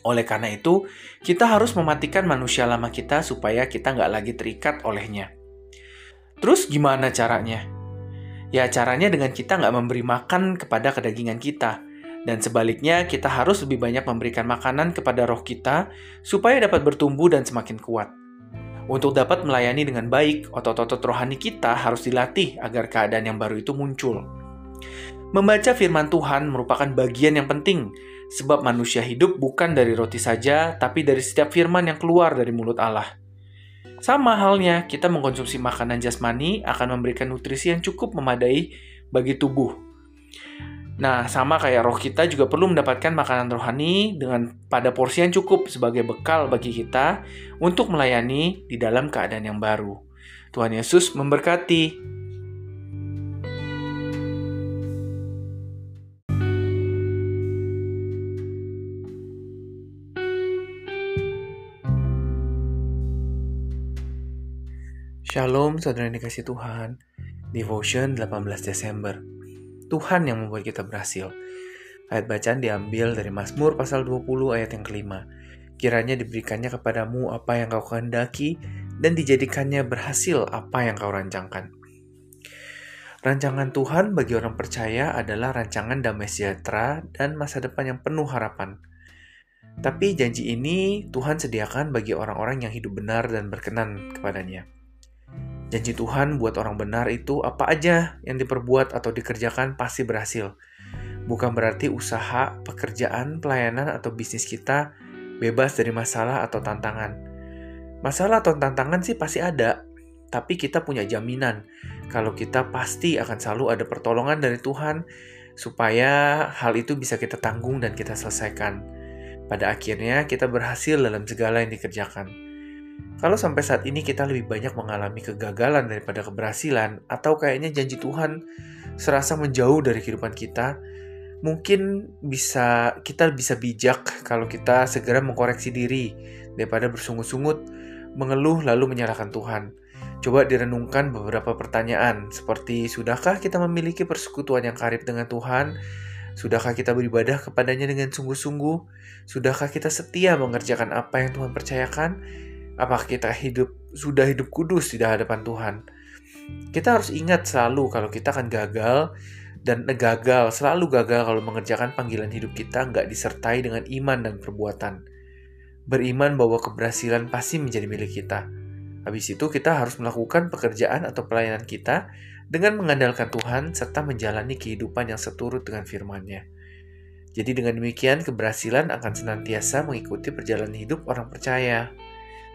Oleh karena itu, kita harus mematikan manusia lama kita supaya kita nggak lagi terikat olehnya. Terus gimana caranya? Ya caranya dengan kita nggak memberi makan kepada kedagingan kita. Dan sebaliknya, kita harus lebih banyak memberikan makanan kepada roh kita supaya dapat bertumbuh dan semakin kuat. Untuk dapat melayani dengan baik, otot-otot rohani kita harus dilatih agar keadaan yang baru itu muncul. Membaca firman Tuhan merupakan bagian yang penting, sebab manusia hidup bukan dari roti saja, tapi dari setiap firman yang keluar dari mulut Allah. Sama halnya, kita mengkonsumsi makanan jasmani akan memberikan nutrisi yang cukup memadai bagi tubuh. Nah, sama kayak roh kita juga perlu mendapatkan makanan rohani dengan pada porsi yang cukup sebagai bekal bagi kita untuk melayani di dalam keadaan yang baru. Tuhan Yesus memberkati. Shalom saudara yang dikasih Tuhan Devotion 18 Desember Tuhan yang membuat kita berhasil Ayat bacaan diambil dari Mazmur pasal 20 ayat yang kelima Kiranya diberikannya kepadamu apa yang kau kehendaki Dan dijadikannya berhasil apa yang kau rancangkan Rancangan Tuhan bagi orang percaya adalah rancangan damai sejahtera dan masa depan yang penuh harapan. Tapi janji ini Tuhan sediakan bagi orang-orang yang hidup benar dan berkenan kepadanya. Janji Tuhan buat orang benar itu apa aja yang diperbuat atau dikerjakan pasti berhasil. Bukan berarti usaha, pekerjaan, pelayanan, atau bisnis kita bebas dari masalah atau tantangan. Masalah atau tantangan sih pasti ada, tapi kita punya jaminan kalau kita pasti akan selalu ada pertolongan dari Tuhan supaya hal itu bisa kita tanggung dan kita selesaikan. Pada akhirnya kita berhasil dalam segala yang dikerjakan. Kalau sampai saat ini kita lebih banyak mengalami kegagalan daripada keberhasilan, atau kayaknya janji Tuhan serasa menjauh dari kehidupan kita, mungkin bisa kita bisa bijak kalau kita segera mengkoreksi diri daripada bersungut-sungut, mengeluh lalu menyalahkan Tuhan. Coba direnungkan beberapa pertanyaan seperti sudahkah kita memiliki persekutuan yang karib dengan Tuhan? Sudahkah kita beribadah kepadanya dengan sungguh-sungguh? Sudahkah kita setia mengerjakan apa yang Tuhan percayakan? Apakah kita hidup sudah hidup kudus di hadapan Tuhan? Kita harus ingat selalu kalau kita akan gagal dan gagal, selalu gagal kalau mengerjakan panggilan hidup kita nggak disertai dengan iman dan perbuatan. Beriman bahwa keberhasilan pasti menjadi milik kita. Habis itu kita harus melakukan pekerjaan atau pelayanan kita dengan mengandalkan Tuhan serta menjalani kehidupan yang seturut dengan firman-Nya. Jadi dengan demikian keberhasilan akan senantiasa mengikuti perjalanan hidup orang percaya.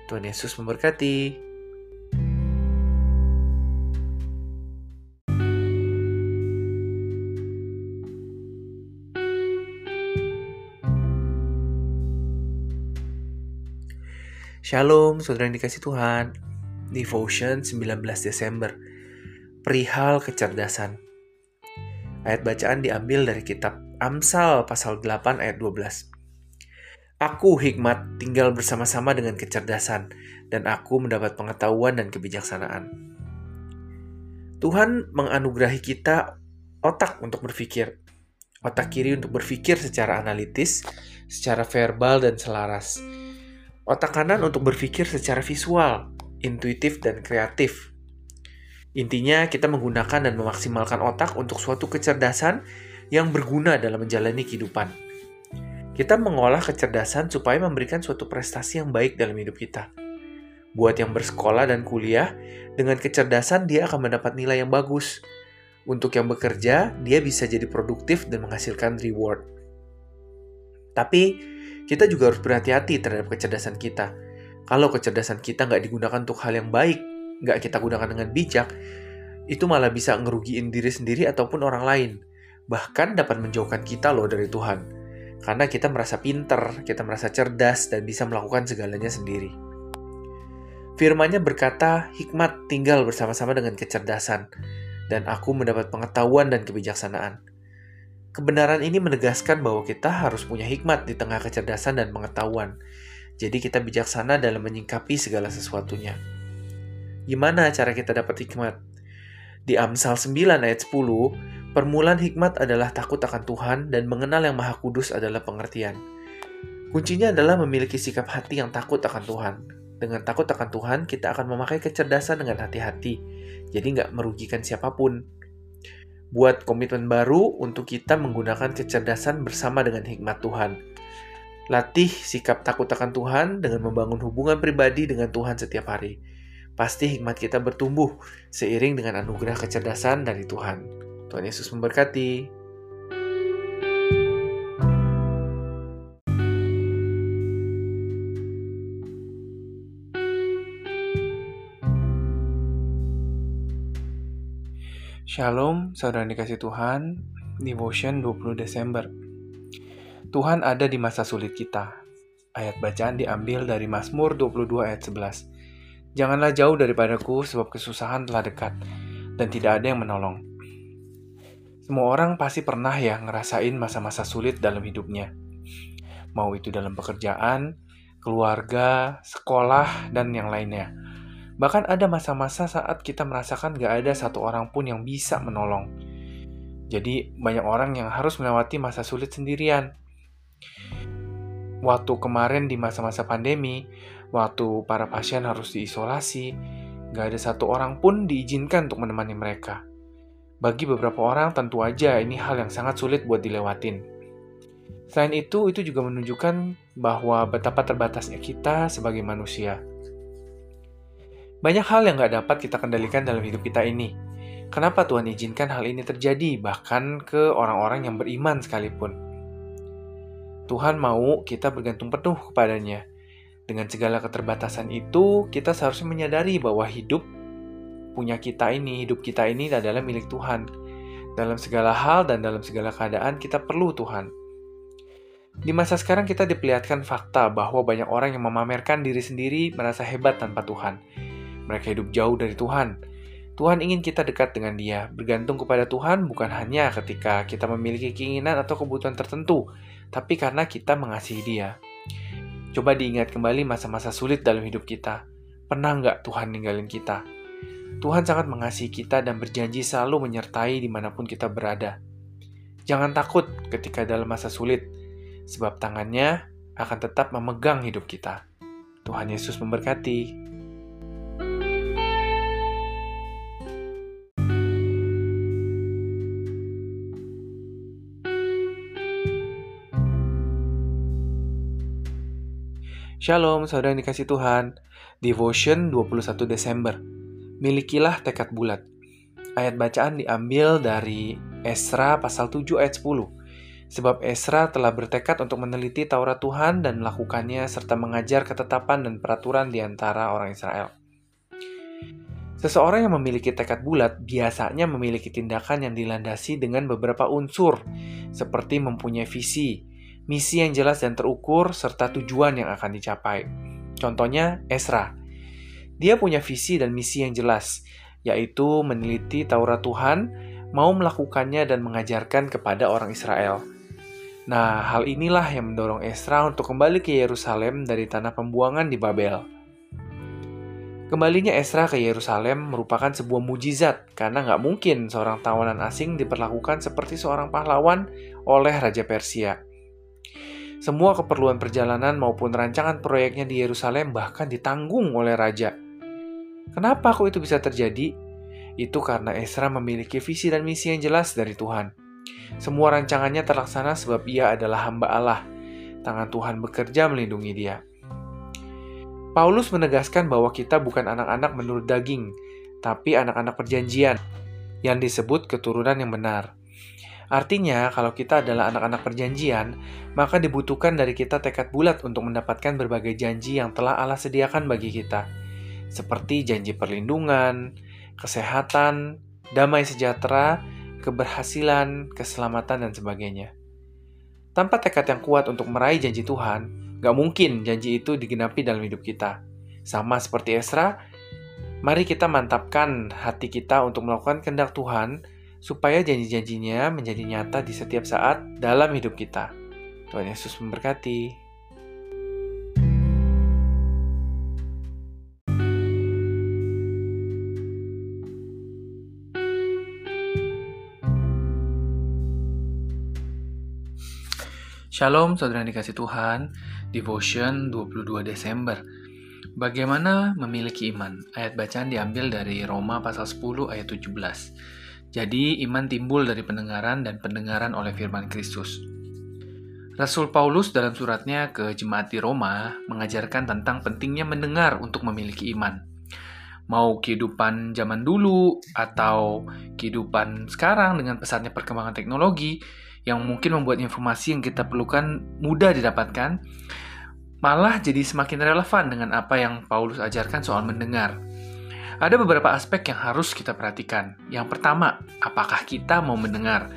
Tuhan Yesus memberkati. Shalom, saudara yang dikasih Tuhan. Devotion 19 Desember. Perihal kecerdasan. Ayat bacaan diambil dari kitab Amsal pasal 8 ayat 12. Aku hikmat tinggal bersama-sama dengan kecerdasan, dan aku mendapat pengetahuan dan kebijaksanaan. Tuhan menganugerahi kita otak untuk berpikir, otak kiri untuk berpikir secara analitis, secara verbal dan selaras, otak kanan untuk berpikir secara visual, intuitif dan kreatif. Intinya, kita menggunakan dan memaksimalkan otak untuk suatu kecerdasan yang berguna dalam menjalani kehidupan. Kita mengolah kecerdasan supaya memberikan suatu prestasi yang baik dalam hidup kita. Buat yang bersekolah dan kuliah, dengan kecerdasan dia akan mendapat nilai yang bagus. Untuk yang bekerja, dia bisa jadi produktif dan menghasilkan reward. Tapi, kita juga harus berhati-hati terhadap kecerdasan kita. Kalau kecerdasan kita nggak digunakan untuk hal yang baik, nggak kita gunakan dengan bijak, itu malah bisa ngerugiin diri sendiri ataupun orang lain. Bahkan dapat menjauhkan kita loh dari Tuhan karena kita merasa pinter, kita merasa cerdas, dan bisa melakukan segalanya sendiri. Firmannya berkata, hikmat tinggal bersama-sama dengan kecerdasan, dan aku mendapat pengetahuan dan kebijaksanaan. Kebenaran ini menegaskan bahwa kita harus punya hikmat di tengah kecerdasan dan pengetahuan. Jadi kita bijaksana dalam menyingkapi segala sesuatunya. Gimana cara kita dapat hikmat? Di Amsal 9 ayat 10, Permulaan hikmat adalah takut akan Tuhan dan mengenal yang Maha Kudus adalah pengertian. Kuncinya adalah memiliki sikap hati yang takut akan Tuhan. Dengan takut akan Tuhan, kita akan memakai kecerdasan dengan hati-hati, jadi nggak merugikan siapa pun. Buat komitmen baru untuk kita menggunakan kecerdasan bersama dengan hikmat Tuhan. Latih sikap takut akan Tuhan dengan membangun hubungan pribadi dengan Tuhan setiap hari. Pasti hikmat kita bertumbuh seiring dengan anugerah kecerdasan dari Tuhan. Tuhan Yesus memberkati. Shalom, saudara dikasih Tuhan, Devotion 20 Desember. Tuhan ada di masa sulit kita. Ayat bacaan diambil dari Mazmur 22 ayat 11. Janganlah jauh daripadaku sebab kesusahan telah dekat dan tidak ada yang menolong. Semua orang pasti pernah ya ngerasain masa-masa sulit dalam hidupnya. Mau itu dalam pekerjaan, keluarga, sekolah, dan yang lainnya. Bahkan ada masa-masa saat kita merasakan gak ada satu orang pun yang bisa menolong. Jadi banyak orang yang harus melewati masa sulit sendirian. Waktu kemarin di masa-masa pandemi, waktu para pasien harus diisolasi, gak ada satu orang pun diizinkan untuk menemani mereka. Bagi beberapa orang tentu aja ini hal yang sangat sulit buat dilewatin. Selain itu, itu juga menunjukkan bahwa betapa terbatasnya kita sebagai manusia. Banyak hal yang gak dapat kita kendalikan dalam hidup kita ini. Kenapa Tuhan izinkan hal ini terjadi, bahkan ke orang-orang yang beriman sekalipun? Tuhan mau kita bergantung penuh kepadanya. Dengan segala keterbatasan itu, kita seharusnya menyadari bahwa hidup punya kita ini, hidup kita ini adalah milik Tuhan. Dalam segala hal dan dalam segala keadaan kita perlu Tuhan. Di masa sekarang kita diperlihatkan fakta bahwa banyak orang yang memamerkan diri sendiri merasa hebat tanpa Tuhan. Mereka hidup jauh dari Tuhan. Tuhan ingin kita dekat dengan Dia, bergantung kepada Tuhan bukan hanya ketika kita memiliki keinginan atau kebutuhan tertentu, tapi karena kita mengasihi Dia. Coba diingat kembali masa-masa sulit dalam hidup kita. Pernah nggak Tuhan ninggalin kita? Tuhan sangat mengasihi kita dan berjanji selalu menyertai di mana pun kita berada. Jangan takut ketika dalam masa sulit, sebab tangannya akan tetap memegang hidup kita. Tuhan Yesus memberkati. Shalom, saudara yang dikasih Tuhan. Devotion 21 Desember milikilah tekad bulat. Ayat bacaan diambil dari Esra pasal 7 ayat 10. Sebab Esra telah bertekad untuk meneliti Taurat Tuhan dan melakukannya serta mengajar ketetapan dan peraturan di antara orang Israel. Seseorang yang memiliki tekad bulat biasanya memiliki tindakan yang dilandasi dengan beberapa unsur, seperti mempunyai visi, misi yang jelas dan terukur, serta tujuan yang akan dicapai. Contohnya, Esra dia punya visi dan misi yang jelas, yaitu meneliti Taurat Tuhan, mau melakukannya dan mengajarkan kepada orang Israel. Nah, hal inilah yang mendorong Esra untuk kembali ke Yerusalem dari tanah pembuangan di Babel. Kembalinya Esra ke Yerusalem merupakan sebuah mujizat karena nggak mungkin seorang tawanan asing diperlakukan seperti seorang pahlawan oleh Raja Persia. Semua keperluan perjalanan maupun rancangan proyeknya di Yerusalem bahkan ditanggung oleh raja. Kenapa kok itu bisa terjadi? Itu karena Esra memiliki visi dan misi yang jelas dari Tuhan. Semua rancangannya terlaksana sebab ia adalah hamba Allah. Tangan Tuhan bekerja melindungi dia. Paulus menegaskan bahwa kita bukan anak-anak menurut daging, tapi anak-anak perjanjian yang disebut keturunan yang benar. Artinya, kalau kita adalah anak-anak perjanjian, maka dibutuhkan dari kita tekad bulat untuk mendapatkan berbagai janji yang telah Allah sediakan bagi kita seperti janji perlindungan, kesehatan, damai sejahtera, keberhasilan, keselamatan, dan sebagainya. Tanpa tekad yang kuat untuk meraih janji Tuhan, gak mungkin janji itu digenapi dalam hidup kita. Sama seperti Esra, mari kita mantapkan hati kita untuk melakukan kehendak Tuhan, supaya janji-janjinya menjadi nyata di setiap saat dalam hidup kita. Tuhan Yesus memberkati. Shalom saudara yang dikasih Tuhan, Devotion 22 Desember. Bagaimana memiliki iman? Ayat bacaan diambil dari Roma pasal 10 ayat 17. Jadi iman timbul dari pendengaran dan pendengaran oleh firman Kristus. Rasul Paulus dalam suratnya ke jemaat di Roma mengajarkan tentang pentingnya mendengar untuk memiliki iman mau kehidupan zaman dulu atau kehidupan sekarang dengan pesatnya perkembangan teknologi yang mungkin membuat informasi yang kita perlukan mudah didapatkan, malah jadi semakin relevan dengan apa yang Paulus ajarkan soal mendengar. Ada beberapa aspek yang harus kita perhatikan. Yang pertama, apakah kita mau mendengar?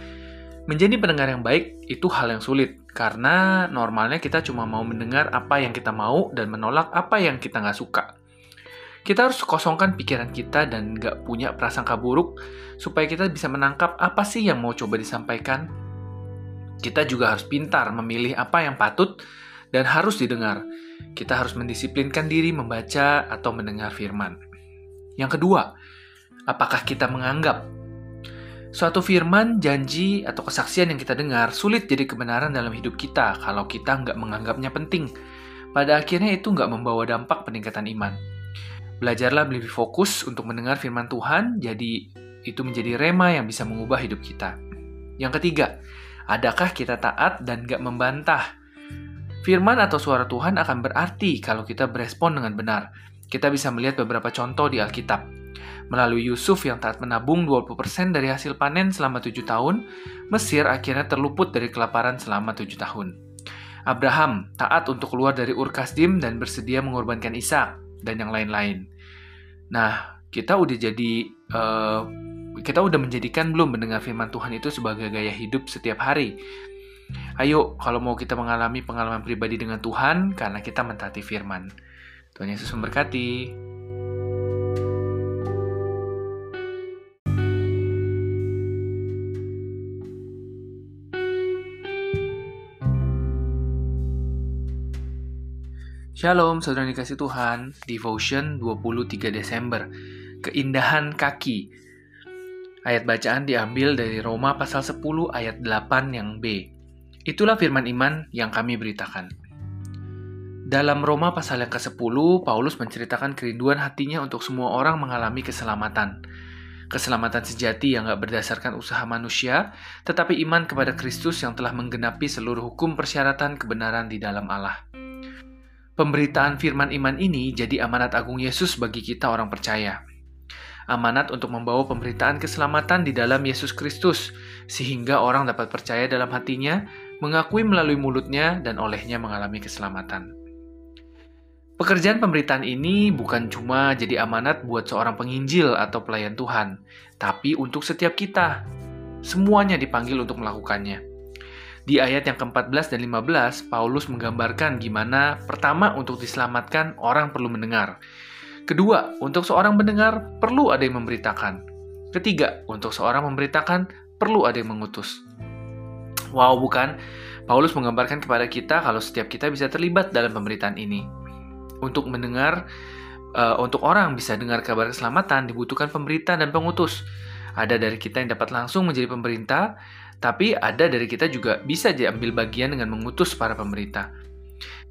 Menjadi pendengar yang baik itu hal yang sulit, karena normalnya kita cuma mau mendengar apa yang kita mau dan menolak apa yang kita nggak suka. Kita harus kosongkan pikiran kita dan nggak punya prasangka buruk supaya kita bisa menangkap apa sih yang mau coba disampaikan. Kita juga harus pintar memilih apa yang patut dan harus didengar. Kita harus mendisiplinkan diri membaca atau mendengar firman. Yang kedua, apakah kita menganggap suatu firman, janji, atau kesaksian yang kita dengar sulit jadi kebenaran dalam hidup kita kalau kita nggak menganggapnya penting. Pada akhirnya itu nggak membawa dampak peningkatan iman. Belajarlah lebih fokus untuk mendengar firman Tuhan, jadi itu menjadi rema yang bisa mengubah hidup kita. Yang ketiga, adakah kita taat dan gak membantah? Firman atau suara Tuhan akan berarti kalau kita berespon dengan benar. Kita bisa melihat beberapa contoh di Alkitab. Melalui Yusuf yang taat menabung 20% dari hasil panen selama 7 tahun, Mesir akhirnya terluput dari kelaparan selama 7 tahun. Abraham taat untuk keluar dari Ur Kasdim dan bersedia mengorbankan Ishak dan yang lain-lain. Nah, kita udah jadi uh, kita udah menjadikan belum mendengar firman Tuhan itu sebagai gaya hidup setiap hari. Ayo, kalau mau kita mengalami pengalaman pribadi dengan Tuhan karena kita mentaati firman. Tuhan Yesus memberkati. Shalom, saudara dikasih Tuhan. Devotion 23 Desember. Keindahan kaki. Ayat bacaan diambil dari Roma pasal 10 ayat 8 yang B. Itulah firman iman yang kami beritakan. Dalam Roma pasal yang ke-10, Paulus menceritakan kerinduan hatinya untuk semua orang mengalami keselamatan. Keselamatan sejati yang gak berdasarkan usaha manusia, tetapi iman kepada Kristus yang telah menggenapi seluruh hukum persyaratan kebenaran di dalam Allah. Pemberitaan firman iman ini jadi amanat agung Yesus bagi kita orang percaya. Amanat untuk membawa pemberitaan keselamatan di dalam Yesus Kristus, sehingga orang dapat percaya dalam hatinya, mengakui melalui mulutnya, dan olehnya mengalami keselamatan. Pekerjaan pemberitaan ini bukan cuma jadi amanat buat seorang penginjil atau pelayan Tuhan, tapi untuk setiap kita. Semuanya dipanggil untuk melakukannya. Di ayat yang ke-14 dan 15, Paulus menggambarkan gimana pertama untuk diselamatkan orang perlu mendengar. Kedua, untuk seorang mendengar perlu ada yang memberitakan. Ketiga, untuk seorang memberitakan perlu ada yang mengutus. Wow, bukan? Paulus menggambarkan kepada kita kalau setiap kita bisa terlibat dalam pemberitaan ini. Untuk mendengar, uh, untuk orang bisa dengar kabar keselamatan dibutuhkan pemberita dan pengutus. Ada dari kita yang dapat langsung menjadi pemerintah, tapi ada dari kita juga bisa diambil bagian dengan mengutus para pemerintah.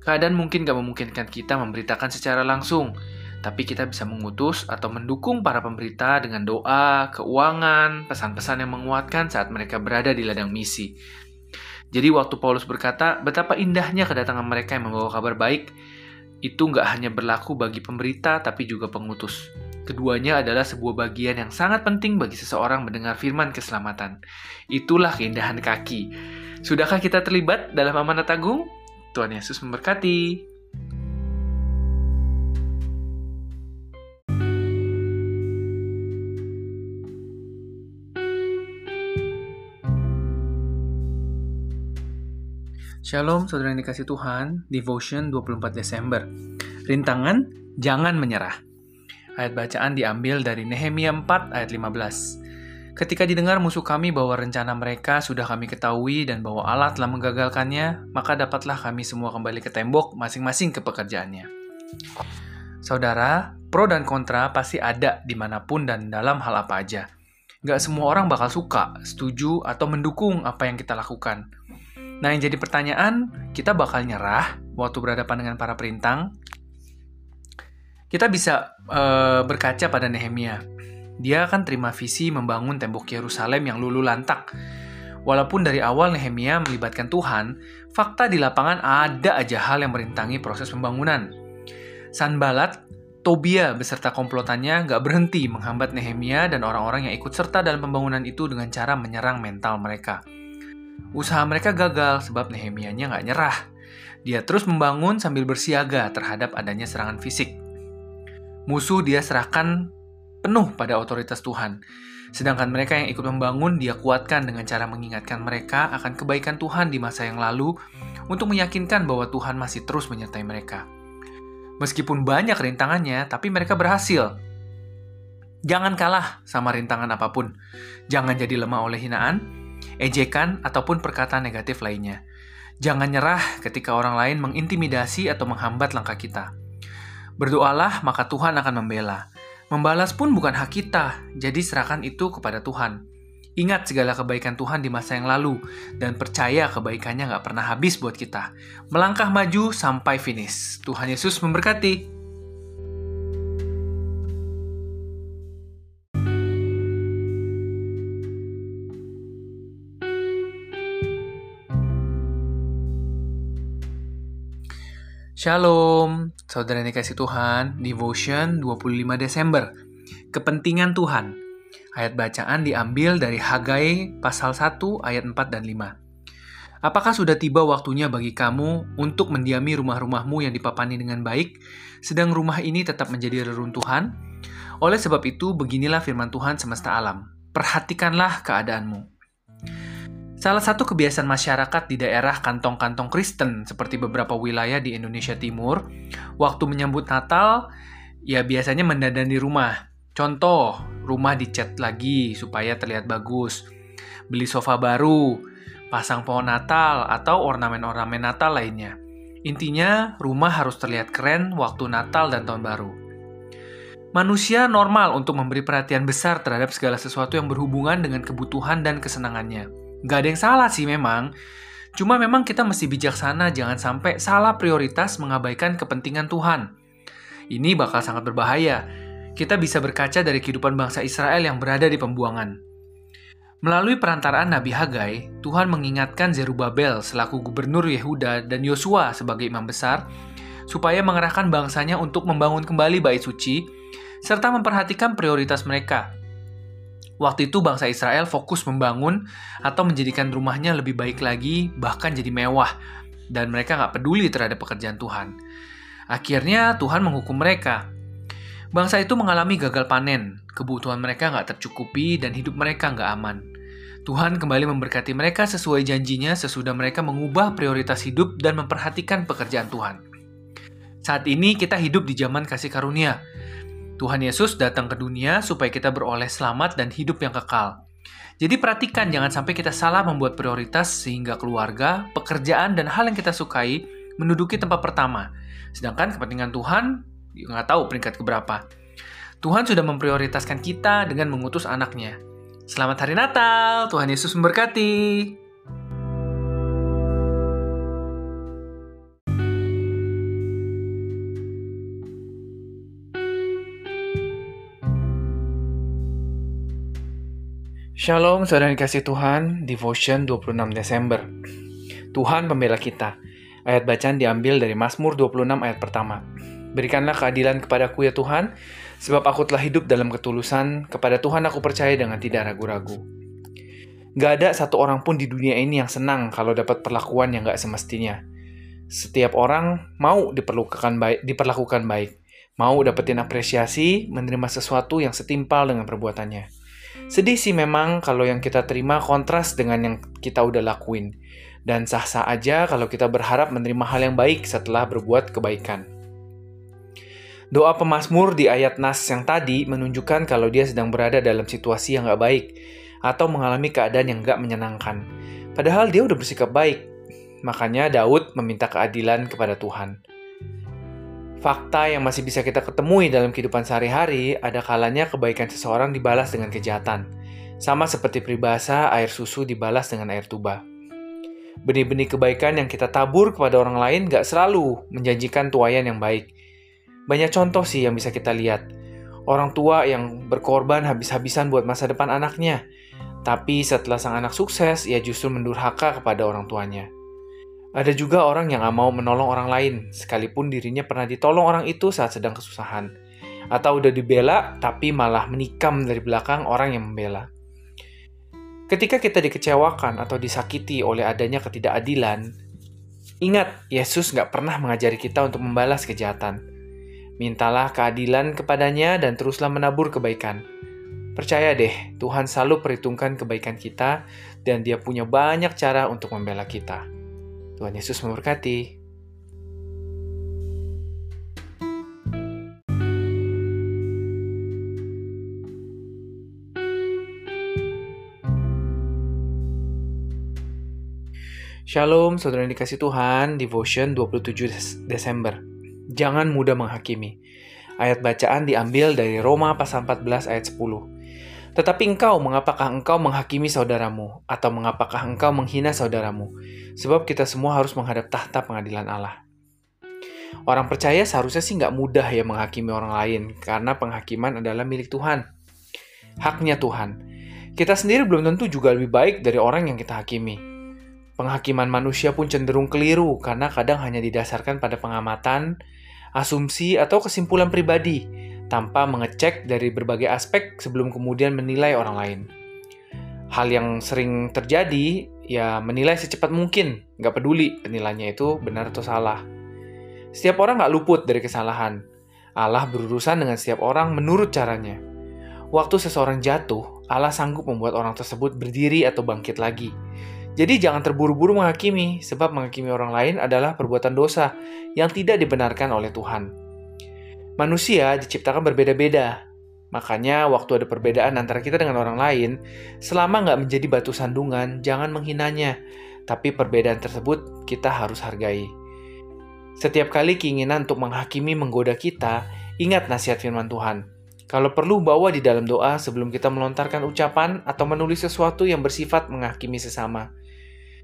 Keadaan mungkin gak memungkinkan kita memberitakan secara langsung, tapi kita bisa mengutus atau mendukung para pemberita dengan doa, keuangan, pesan-pesan yang menguatkan saat mereka berada di ladang misi. Jadi waktu Paulus berkata, betapa indahnya kedatangan mereka yang membawa kabar baik, itu nggak hanya berlaku bagi pemberita tapi juga pengutus. Keduanya adalah sebuah bagian yang sangat penting bagi seseorang mendengar firman keselamatan. Itulah keindahan kaki. Sudahkah kita terlibat dalam amanat agung? Tuhan Yesus memberkati. Shalom, saudara yang dikasih Tuhan, Devotion 24 Desember. Rintangan, jangan menyerah. Ayat bacaan diambil dari Nehemia 4 ayat 15. Ketika didengar musuh kami bahwa rencana mereka sudah kami ketahui dan bahwa Allah telah menggagalkannya, maka dapatlah kami semua kembali ke tembok masing-masing ke pekerjaannya. Saudara, pro dan kontra pasti ada di mana pun dan dalam hal apa aja. Gak semua orang bakal suka, setuju, atau mendukung apa yang kita lakukan. Nah, yang jadi pertanyaan, kita bakal nyerah waktu berhadapan dengan para perintang. Kita bisa uh, berkaca pada Nehemia. Dia akan terima visi membangun tembok Yerusalem yang lulu lantak. Walaupun dari awal Nehemia melibatkan Tuhan, fakta di lapangan ada aja hal yang merintangi proses pembangunan. Sanbalat, Tobia beserta komplotannya nggak berhenti menghambat Nehemia dan orang-orang yang ikut serta dalam pembangunan itu dengan cara menyerang mental mereka. Usaha mereka gagal sebab Nehemianya nggak nyerah. Dia terus membangun sambil bersiaga terhadap adanya serangan fisik. Musuh dia serahkan penuh pada otoritas Tuhan. Sedangkan mereka yang ikut membangun dia kuatkan dengan cara mengingatkan mereka akan kebaikan Tuhan di masa yang lalu untuk meyakinkan bahwa Tuhan masih terus menyertai mereka. Meskipun banyak rintangannya, tapi mereka berhasil. Jangan kalah sama rintangan apa pun. Jangan jadi lemah oleh hinaan, ejekan, ataupun perkataan negatif lainnya. Jangan nyerah ketika orang lain mengintimidasi atau menghambat langkah kita. Berdoalah, maka Tuhan akan membela. Membalas pun bukan hak kita, jadi serahkan itu kepada Tuhan. Ingat segala kebaikan Tuhan di masa yang lalu, dan percaya kebaikannya nggak pernah habis buat kita. Melangkah maju sampai finish. Tuhan Yesus memberkati. Shalom, saudara yang dikasih Tuhan, Devotion 25 Desember. Kepentingan Tuhan. Ayat bacaan diambil dari Hagai pasal 1 ayat 4 dan 5. Apakah sudah tiba waktunya bagi kamu untuk mendiami rumah-rumahmu yang dipapani dengan baik, sedang rumah ini tetap menjadi reruntuhan? Oleh sebab itu, beginilah firman Tuhan semesta alam. Perhatikanlah keadaanmu. Salah satu kebiasaan masyarakat di daerah kantong-kantong Kristen seperti beberapa wilayah di Indonesia Timur, waktu menyambut Natal, ya biasanya mendandani rumah. Contoh, rumah dicat lagi supaya terlihat bagus. Beli sofa baru, pasang pohon Natal, atau ornamen-ornamen Natal lainnya. Intinya, rumah harus terlihat keren waktu Natal dan Tahun Baru. Manusia normal untuk memberi perhatian besar terhadap segala sesuatu yang berhubungan dengan kebutuhan dan kesenangannya. Gak ada yang salah sih memang. Cuma memang kita mesti bijaksana jangan sampai salah prioritas mengabaikan kepentingan Tuhan. Ini bakal sangat berbahaya. Kita bisa berkaca dari kehidupan bangsa Israel yang berada di pembuangan. Melalui perantaraan Nabi Hagai, Tuhan mengingatkan Zerubabel selaku gubernur Yehuda dan Yosua sebagai imam besar supaya mengerahkan bangsanya untuk membangun kembali bait suci serta memperhatikan prioritas mereka Waktu itu bangsa Israel fokus membangun atau menjadikan rumahnya lebih baik lagi, bahkan jadi mewah. Dan mereka nggak peduli terhadap pekerjaan Tuhan. Akhirnya Tuhan menghukum mereka. Bangsa itu mengalami gagal panen, kebutuhan mereka nggak tercukupi dan hidup mereka nggak aman. Tuhan kembali memberkati mereka sesuai janjinya sesudah mereka mengubah prioritas hidup dan memperhatikan pekerjaan Tuhan. Saat ini kita hidup di zaman kasih karunia, Tuhan Yesus datang ke dunia supaya kita beroleh selamat dan hidup yang kekal. Jadi perhatikan jangan sampai kita salah membuat prioritas sehingga keluarga, pekerjaan, dan hal yang kita sukai menduduki tempat pertama. Sedangkan kepentingan Tuhan, nggak tahu peringkat keberapa. Tuhan sudah memprioritaskan kita dengan mengutus anaknya. Selamat Hari Natal, Tuhan Yesus memberkati. Shalom, saudara dikasih Tuhan, Devotion 26 Desember. Tuhan pembela kita. Ayat bacaan diambil dari Mazmur 26 ayat pertama. Berikanlah keadilan kepadaku ya Tuhan, sebab aku telah hidup dalam ketulusan, kepada Tuhan aku percaya dengan tidak ragu-ragu. Gak ada satu orang pun di dunia ini yang senang kalau dapat perlakuan yang gak semestinya. Setiap orang mau diperlukan baik, diperlakukan baik, mau dapetin apresiasi, menerima sesuatu yang setimpal dengan perbuatannya. Sedih sih memang kalau yang kita terima kontras dengan yang kita udah lakuin. Dan sah-sah aja kalau kita berharap menerima hal yang baik setelah berbuat kebaikan. Doa pemazmur di ayat Nas yang tadi menunjukkan kalau dia sedang berada dalam situasi yang gak baik atau mengalami keadaan yang gak menyenangkan. Padahal dia udah bersikap baik. Makanya Daud meminta keadilan kepada Tuhan. Fakta yang masih bisa kita ketemui dalam kehidupan sehari-hari, ada kalanya kebaikan seseorang dibalas dengan kejahatan. Sama seperti peribahasa, air susu dibalas dengan air tuba. Benih-benih kebaikan yang kita tabur kepada orang lain gak selalu menjanjikan tuayan yang baik. Banyak contoh sih yang bisa kita lihat. Orang tua yang berkorban habis-habisan buat masa depan anaknya. Tapi setelah sang anak sukses, ia justru mendurhaka kepada orang tuanya. Ada juga orang yang mau menolong orang lain, sekalipun dirinya pernah ditolong orang itu saat sedang kesusahan. Atau udah dibela, tapi malah menikam dari belakang orang yang membela. Ketika kita dikecewakan atau disakiti oleh adanya ketidakadilan, ingat Yesus nggak pernah mengajari kita untuk membalas kejahatan. Mintalah keadilan kepadanya dan teruslah menabur kebaikan. Percaya deh, Tuhan selalu perhitungkan kebaikan kita dan dia punya banyak cara untuk membela kita. Tuhan Yesus memberkati. Shalom, saudara yang dikasih Tuhan, Devotion 27 Desember. Jangan mudah menghakimi. Ayat bacaan diambil dari Roma pasal 14 ayat 10. Tetapi engkau, mengapakah engkau menghakimi saudaramu? Atau mengapakah engkau menghina saudaramu? Sebab kita semua harus menghadap tahta pengadilan Allah. Orang percaya seharusnya sih nggak mudah ya menghakimi orang lain, karena penghakiman adalah milik Tuhan. Haknya Tuhan. Kita sendiri belum tentu juga lebih baik dari orang yang kita hakimi. Penghakiman manusia pun cenderung keliru karena kadang hanya didasarkan pada pengamatan, asumsi, atau kesimpulan pribadi tanpa mengecek dari berbagai aspek sebelum kemudian menilai orang lain. Hal yang sering terjadi, ya menilai secepat mungkin, nggak peduli penilaiannya itu benar atau salah. Setiap orang nggak luput dari kesalahan. Allah berurusan dengan setiap orang menurut caranya. Waktu seseorang jatuh, Allah sanggup membuat orang tersebut berdiri atau bangkit lagi jadi jangan terburu-buru menghakimi, sebab menghakimi orang lain adalah perbuatan dosa yang tidak dibenarkan oleh Tuhan. Manusia diciptakan berbeda-beda, makanya waktu ada perbedaan antara kita dengan orang lain, selama nggak menjadi batu sandungan, jangan menghinanya, tapi perbedaan tersebut kita harus hargai. Setiap kali keinginan untuk menghakimi menggoda kita, ingat nasihat firman Tuhan. Kalau perlu bawa di dalam doa sebelum kita melontarkan ucapan atau menulis sesuatu yang bersifat menghakimi sesama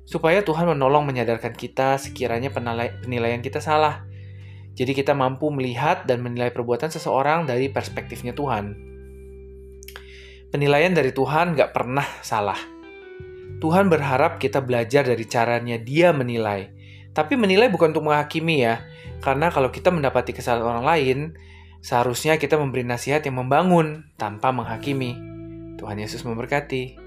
supaya Tuhan menolong menyadarkan kita sekiranya penilaian kita salah. Jadi kita mampu melihat dan menilai perbuatan seseorang dari perspektifnya Tuhan. Penilaian dari Tuhan gak pernah salah. Tuhan berharap kita belajar dari caranya dia menilai. Tapi menilai bukan untuk menghakimi ya, karena kalau kita mendapati kesalahan orang lain, seharusnya kita memberi nasihat yang membangun tanpa menghakimi. Tuhan Yesus memberkati.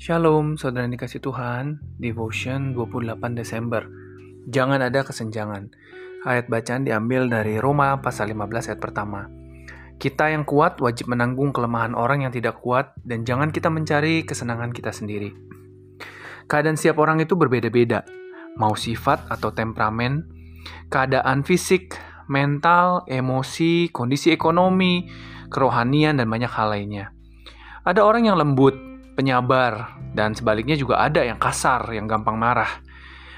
Shalom, saudara dikasih Tuhan, Devotion 28 Desember. Jangan ada kesenjangan. Ayat bacaan diambil dari Roma pasal 15 ayat pertama. Kita yang kuat wajib menanggung kelemahan orang yang tidak kuat dan jangan kita mencari kesenangan kita sendiri. Keadaan setiap orang itu berbeda-beda, mau sifat atau temperamen, keadaan fisik, mental, emosi, kondisi ekonomi, kerohanian, dan banyak hal lainnya. Ada orang yang lembut, penyabar, dan sebaliknya juga ada yang kasar, yang gampang marah.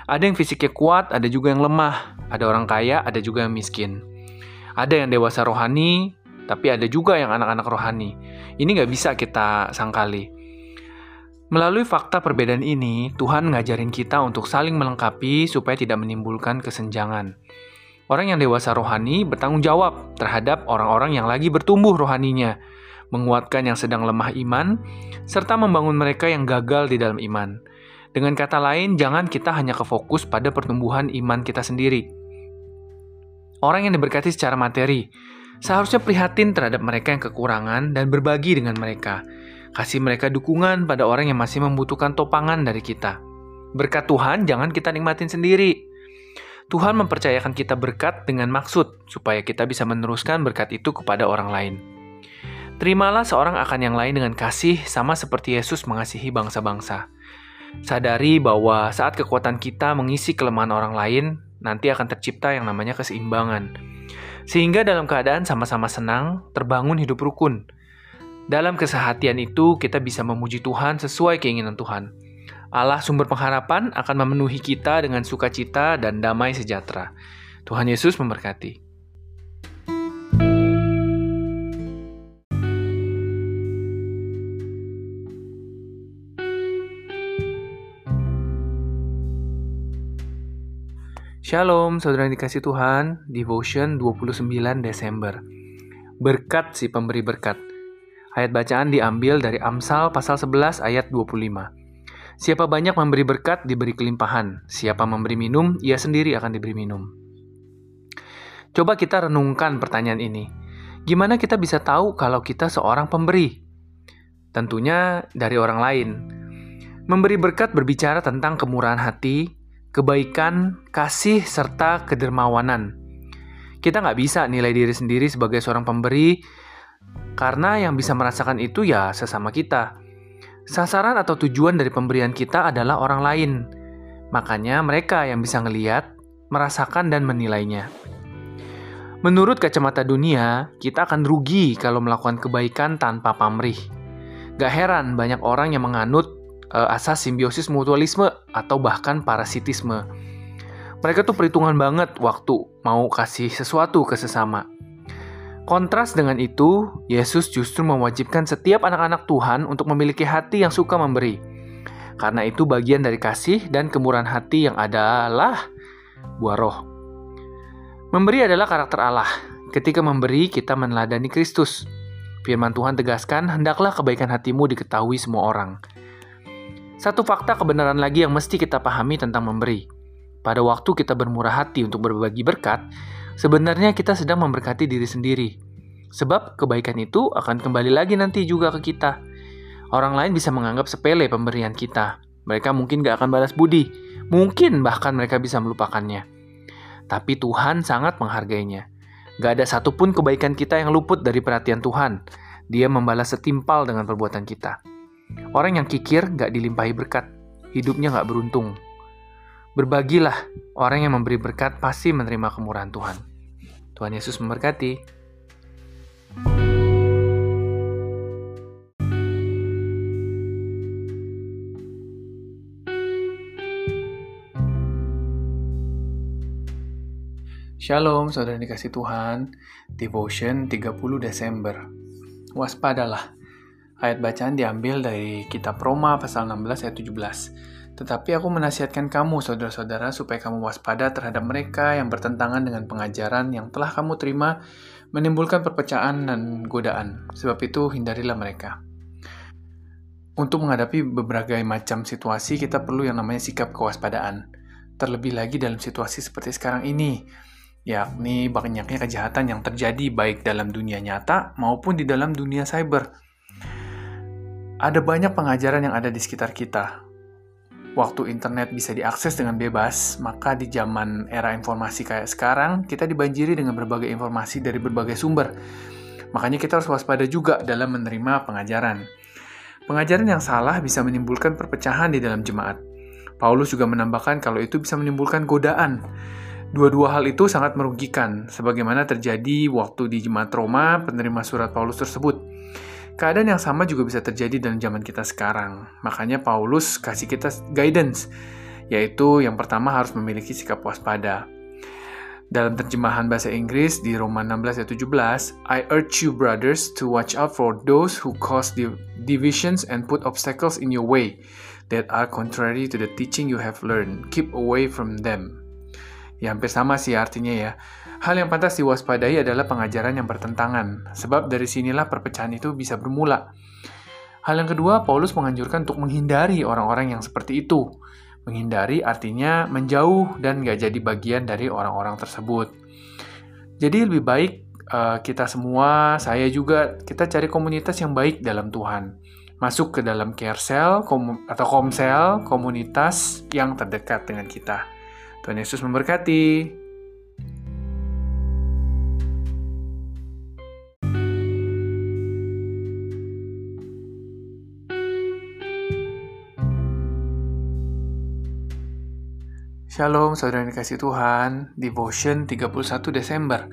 Ada yang fisiknya kuat, ada juga yang lemah. Ada orang kaya, ada juga yang miskin. Ada yang dewasa rohani, tapi ada juga yang anak-anak rohani. Ini nggak bisa kita sangkali. Melalui fakta perbedaan ini, Tuhan ngajarin kita untuk saling melengkapi supaya tidak menimbulkan kesenjangan. Orang yang dewasa rohani bertanggung jawab terhadap orang-orang yang lagi bertumbuh rohaninya, menguatkan yang sedang lemah iman, serta membangun mereka yang gagal di dalam iman. Dengan kata lain, jangan kita hanya kefokus pada pertumbuhan iman kita sendiri. Orang yang diberkati secara materi seharusnya prihatin terhadap mereka yang kekurangan dan berbagi dengan mereka. Kasih mereka dukungan pada orang yang masih membutuhkan topangan dari kita. Berkat Tuhan jangan kita nikmatin sendiri. Tuhan mempercayakan kita berkat dengan maksud supaya kita bisa meneruskan berkat itu kepada orang lain. Terimalah seorang akan yang lain dengan kasih sama seperti Yesus mengasihi bangsa-bangsa. Sadari bahwa saat kekuatan kita mengisi kelemahan orang lain, nanti akan tercipta yang namanya keseimbangan. Sehingga dalam keadaan sama-sama senang, terbangun hidup rukun. Dalam kesehatian itu, kita bisa memuji Tuhan sesuai keinginan Tuhan. Allah sumber pengharapan akan memenuhi kita dengan sukacita dan damai sejahtera. Tuhan Yesus memberkati. Shalom, saudara yang dikasih Tuhan, Devotion 29 Desember. Berkat si pemberi berkat. Ayat bacaan diambil dari Amsal pasal 11 ayat 25. Siapa banyak memberi berkat, diberi kelimpahan. Siapa memberi minum, ia sendiri akan diberi minum. Coba kita renungkan pertanyaan ini. Gimana kita bisa tahu kalau kita seorang pemberi? Tentunya dari orang lain. Memberi berkat berbicara tentang kemurahan hati, kebaikan, kasih, serta kedermawanan. Kita nggak bisa nilai diri sendiri sebagai seorang pemberi, karena yang bisa merasakan itu ya sesama kita. Sasaran atau tujuan dari pemberian kita adalah orang lain. Makanya mereka yang bisa ngeliat, merasakan, dan menilainya. Menurut kacamata dunia, kita akan rugi kalau melakukan kebaikan tanpa pamrih. Gak heran banyak orang yang menganut asas simbiosis mutualisme atau bahkan parasitisme. Mereka tuh perhitungan banget waktu mau kasih sesuatu ke sesama. Kontras dengan itu, Yesus justru mewajibkan setiap anak-anak Tuhan untuk memiliki hati yang suka memberi. Karena itu bagian dari kasih dan kemurahan hati yang adalah buah roh. Memberi adalah karakter Allah. Ketika memberi, kita meneladani Kristus. Firman Tuhan tegaskan, hendaklah kebaikan hatimu diketahui semua orang. Satu fakta kebenaran lagi yang mesti kita pahami tentang memberi. Pada waktu kita bermurah hati untuk berbagi berkat, Sebenarnya kita sedang memberkati diri sendiri. Sebab kebaikan itu akan kembali lagi nanti juga ke kita. Orang lain bisa menganggap sepele pemberian kita. Mereka mungkin gak akan balas budi. Mungkin bahkan mereka bisa melupakannya. Tapi Tuhan sangat menghargainya. Gak ada satupun kebaikan kita yang luput dari perhatian Tuhan. Dia membalas setimpal dengan perbuatan kita. Orang yang kikir gak dilimpahi berkat. Hidupnya gak beruntung. Berbagilah, orang yang memberi berkat pasti menerima kemurahan Tuhan. Tuhan Yesus memberkati. Shalom, saudara dikasih Tuhan. Devotion 30 Desember. Waspadalah. Ayat bacaan diambil dari kitab Roma pasal 16 ayat 17. Tetapi aku menasihatkan kamu, saudara-saudara, supaya kamu waspada terhadap mereka yang bertentangan dengan pengajaran yang telah kamu terima, menimbulkan perpecahan dan godaan. Sebab itu, hindarilah mereka. Untuk menghadapi berbagai macam situasi, kita perlu yang namanya sikap kewaspadaan. Terlebih lagi dalam situasi seperti sekarang ini, yakni banyaknya kejahatan yang terjadi baik dalam dunia nyata maupun di dalam dunia cyber. Ada banyak pengajaran yang ada di sekitar kita, waktu internet bisa diakses dengan bebas, maka di zaman era informasi kayak sekarang, kita dibanjiri dengan berbagai informasi dari berbagai sumber. Makanya kita harus waspada juga dalam menerima pengajaran. Pengajaran yang salah bisa menimbulkan perpecahan di dalam jemaat. Paulus juga menambahkan kalau itu bisa menimbulkan godaan. Dua-dua hal itu sangat merugikan, sebagaimana terjadi waktu di jemaat Roma penerima surat Paulus tersebut. Keadaan yang sama juga bisa terjadi dalam zaman kita sekarang. Makanya Paulus kasih kita guidance, yaitu yang pertama harus memiliki sikap waspada. Dalam terjemahan bahasa Inggris di Roma 16 ayat 17, I urge you brothers to watch out for those who cause divisions and put obstacles in your way that are contrary to the teaching you have learned. Keep away from them. Ya hampir sama sih artinya ya. Hal yang pantas diwaspadai adalah pengajaran yang bertentangan, sebab dari sinilah perpecahan itu bisa bermula. Hal yang kedua, Paulus menganjurkan untuk menghindari orang-orang yang seperti itu. Menghindari artinya menjauh dan gak jadi bagian dari orang-orang tersebut. Jadi lebih baik uh, kita semua, saya juga, kita cari komunitas yang baik dalam Tuhan. Masuk ke dalam care cell kom atau komsel, komunitas yang terdekat dengan kita. Tuhan Yesus memberkati. Shalom saudara dikasih Tuhan, Devotion 31 Desember.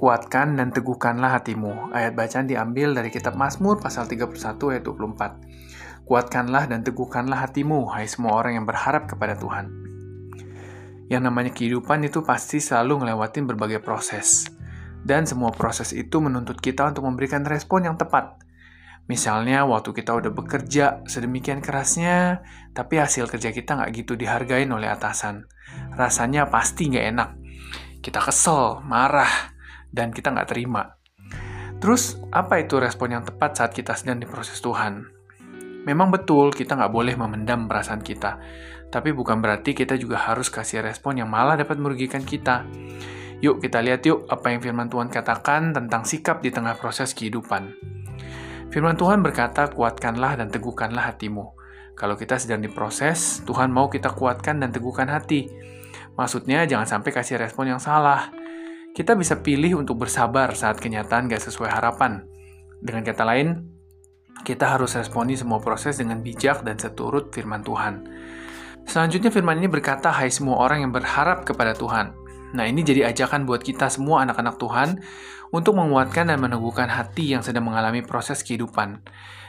Kuatkan dan teguhkanlah hatimu. Ayat bacaan diambil dari kitab Mazmur pasal 31 ayat 24. Kuatkanlah dan teguhkanlah hatimu, hai semua orang yang berharap kepada Tuhan. Yang namanya kehidupan itu pasti selalu ngelewatin berbagai proses. Dan semua proses itu menuntut kita untuk memberikan respon yang tepat. Misalnya waktu kita udah bekerja sedemikian kerasnya, tapi hasil kerja kita nggak gitu dihargain oleh atasan. Rasanya pasti nggak enak. Kita kesel, marah, dan kita nggak terima. Terus, apa itu respon yang tepat saat kita sedang diproses Tuhan? Memang betul kita nggak boleh memendam perasaan kita, tapi bukan berarti kita juga harus kasih respon yang malah dapat merugikan kita. Yuk kita lihat yuk apa yang firman Tuhan katakan tentang sikap di tengah proses kehidupan. Firman Tuhan berkata, kuatkanlah dan teguhkanlah hatimu. Kalau kita sedang diproses, Tuhan mau kita kuatkan dan teguhkan hati. Maksudnya jangan sampai kasih respon yang salah. Kita bisa pilih untuk bersabar saat kenyataan gak sesuai harapan. Dengan kata lain, kita harus responi semua proses dengan bijak dan seturut firman Tuhan. Selanjutnya firman ini berkata, hai semua orang yang berharap kepada Tuhan. Nah ini jadi ajakan buat kita semua anak-anak Tuhan untuk menguatkan dan meneguhkan hati yang sedang mengalami proses kehidupan.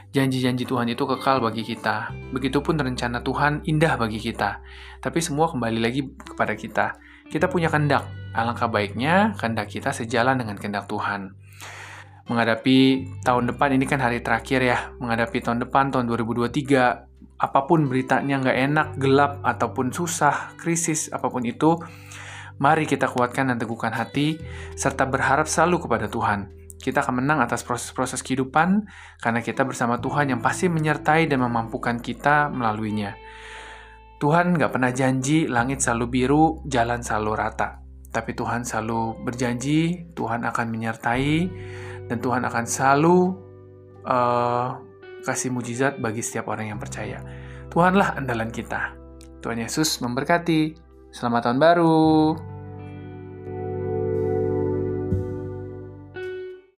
Janji-janji Tuhan itu kekal bagi kita. Begitupun rencana Tuhan indah bagi kita. Tapi semua kembali lagi kepada kita. Kita punya kehendak. Alangkah baiknya kehendak kita sejalan dengan kehendak Tuhan menghadapi tahun depan ini kan hari terakhir ya menghadapi tahun depan tahun 2023 apa pun beritanya nggak enak gelap ataupun susah krisis apa pun itu mari kita kuatkan dan teguhkan hati serta berharap selalu kepada Tuhan kita akan menang atas proses-proses kehidupan karena kita bersama Tuhan yang pasti menyertai dan memampukan kita melaluinya. Tuhan nggak pernah janji langit selalu biru, jalan selalu rata. Tapi Tuhan selalu berjanji, Tuhan akan menyertai, dan Tuhan akan selalu uh, kasih mujizat bagi setiap orang yang percaya. Tuhanlah andalan kita. Tuhan Yesus memberkati. Selamat tahun baru.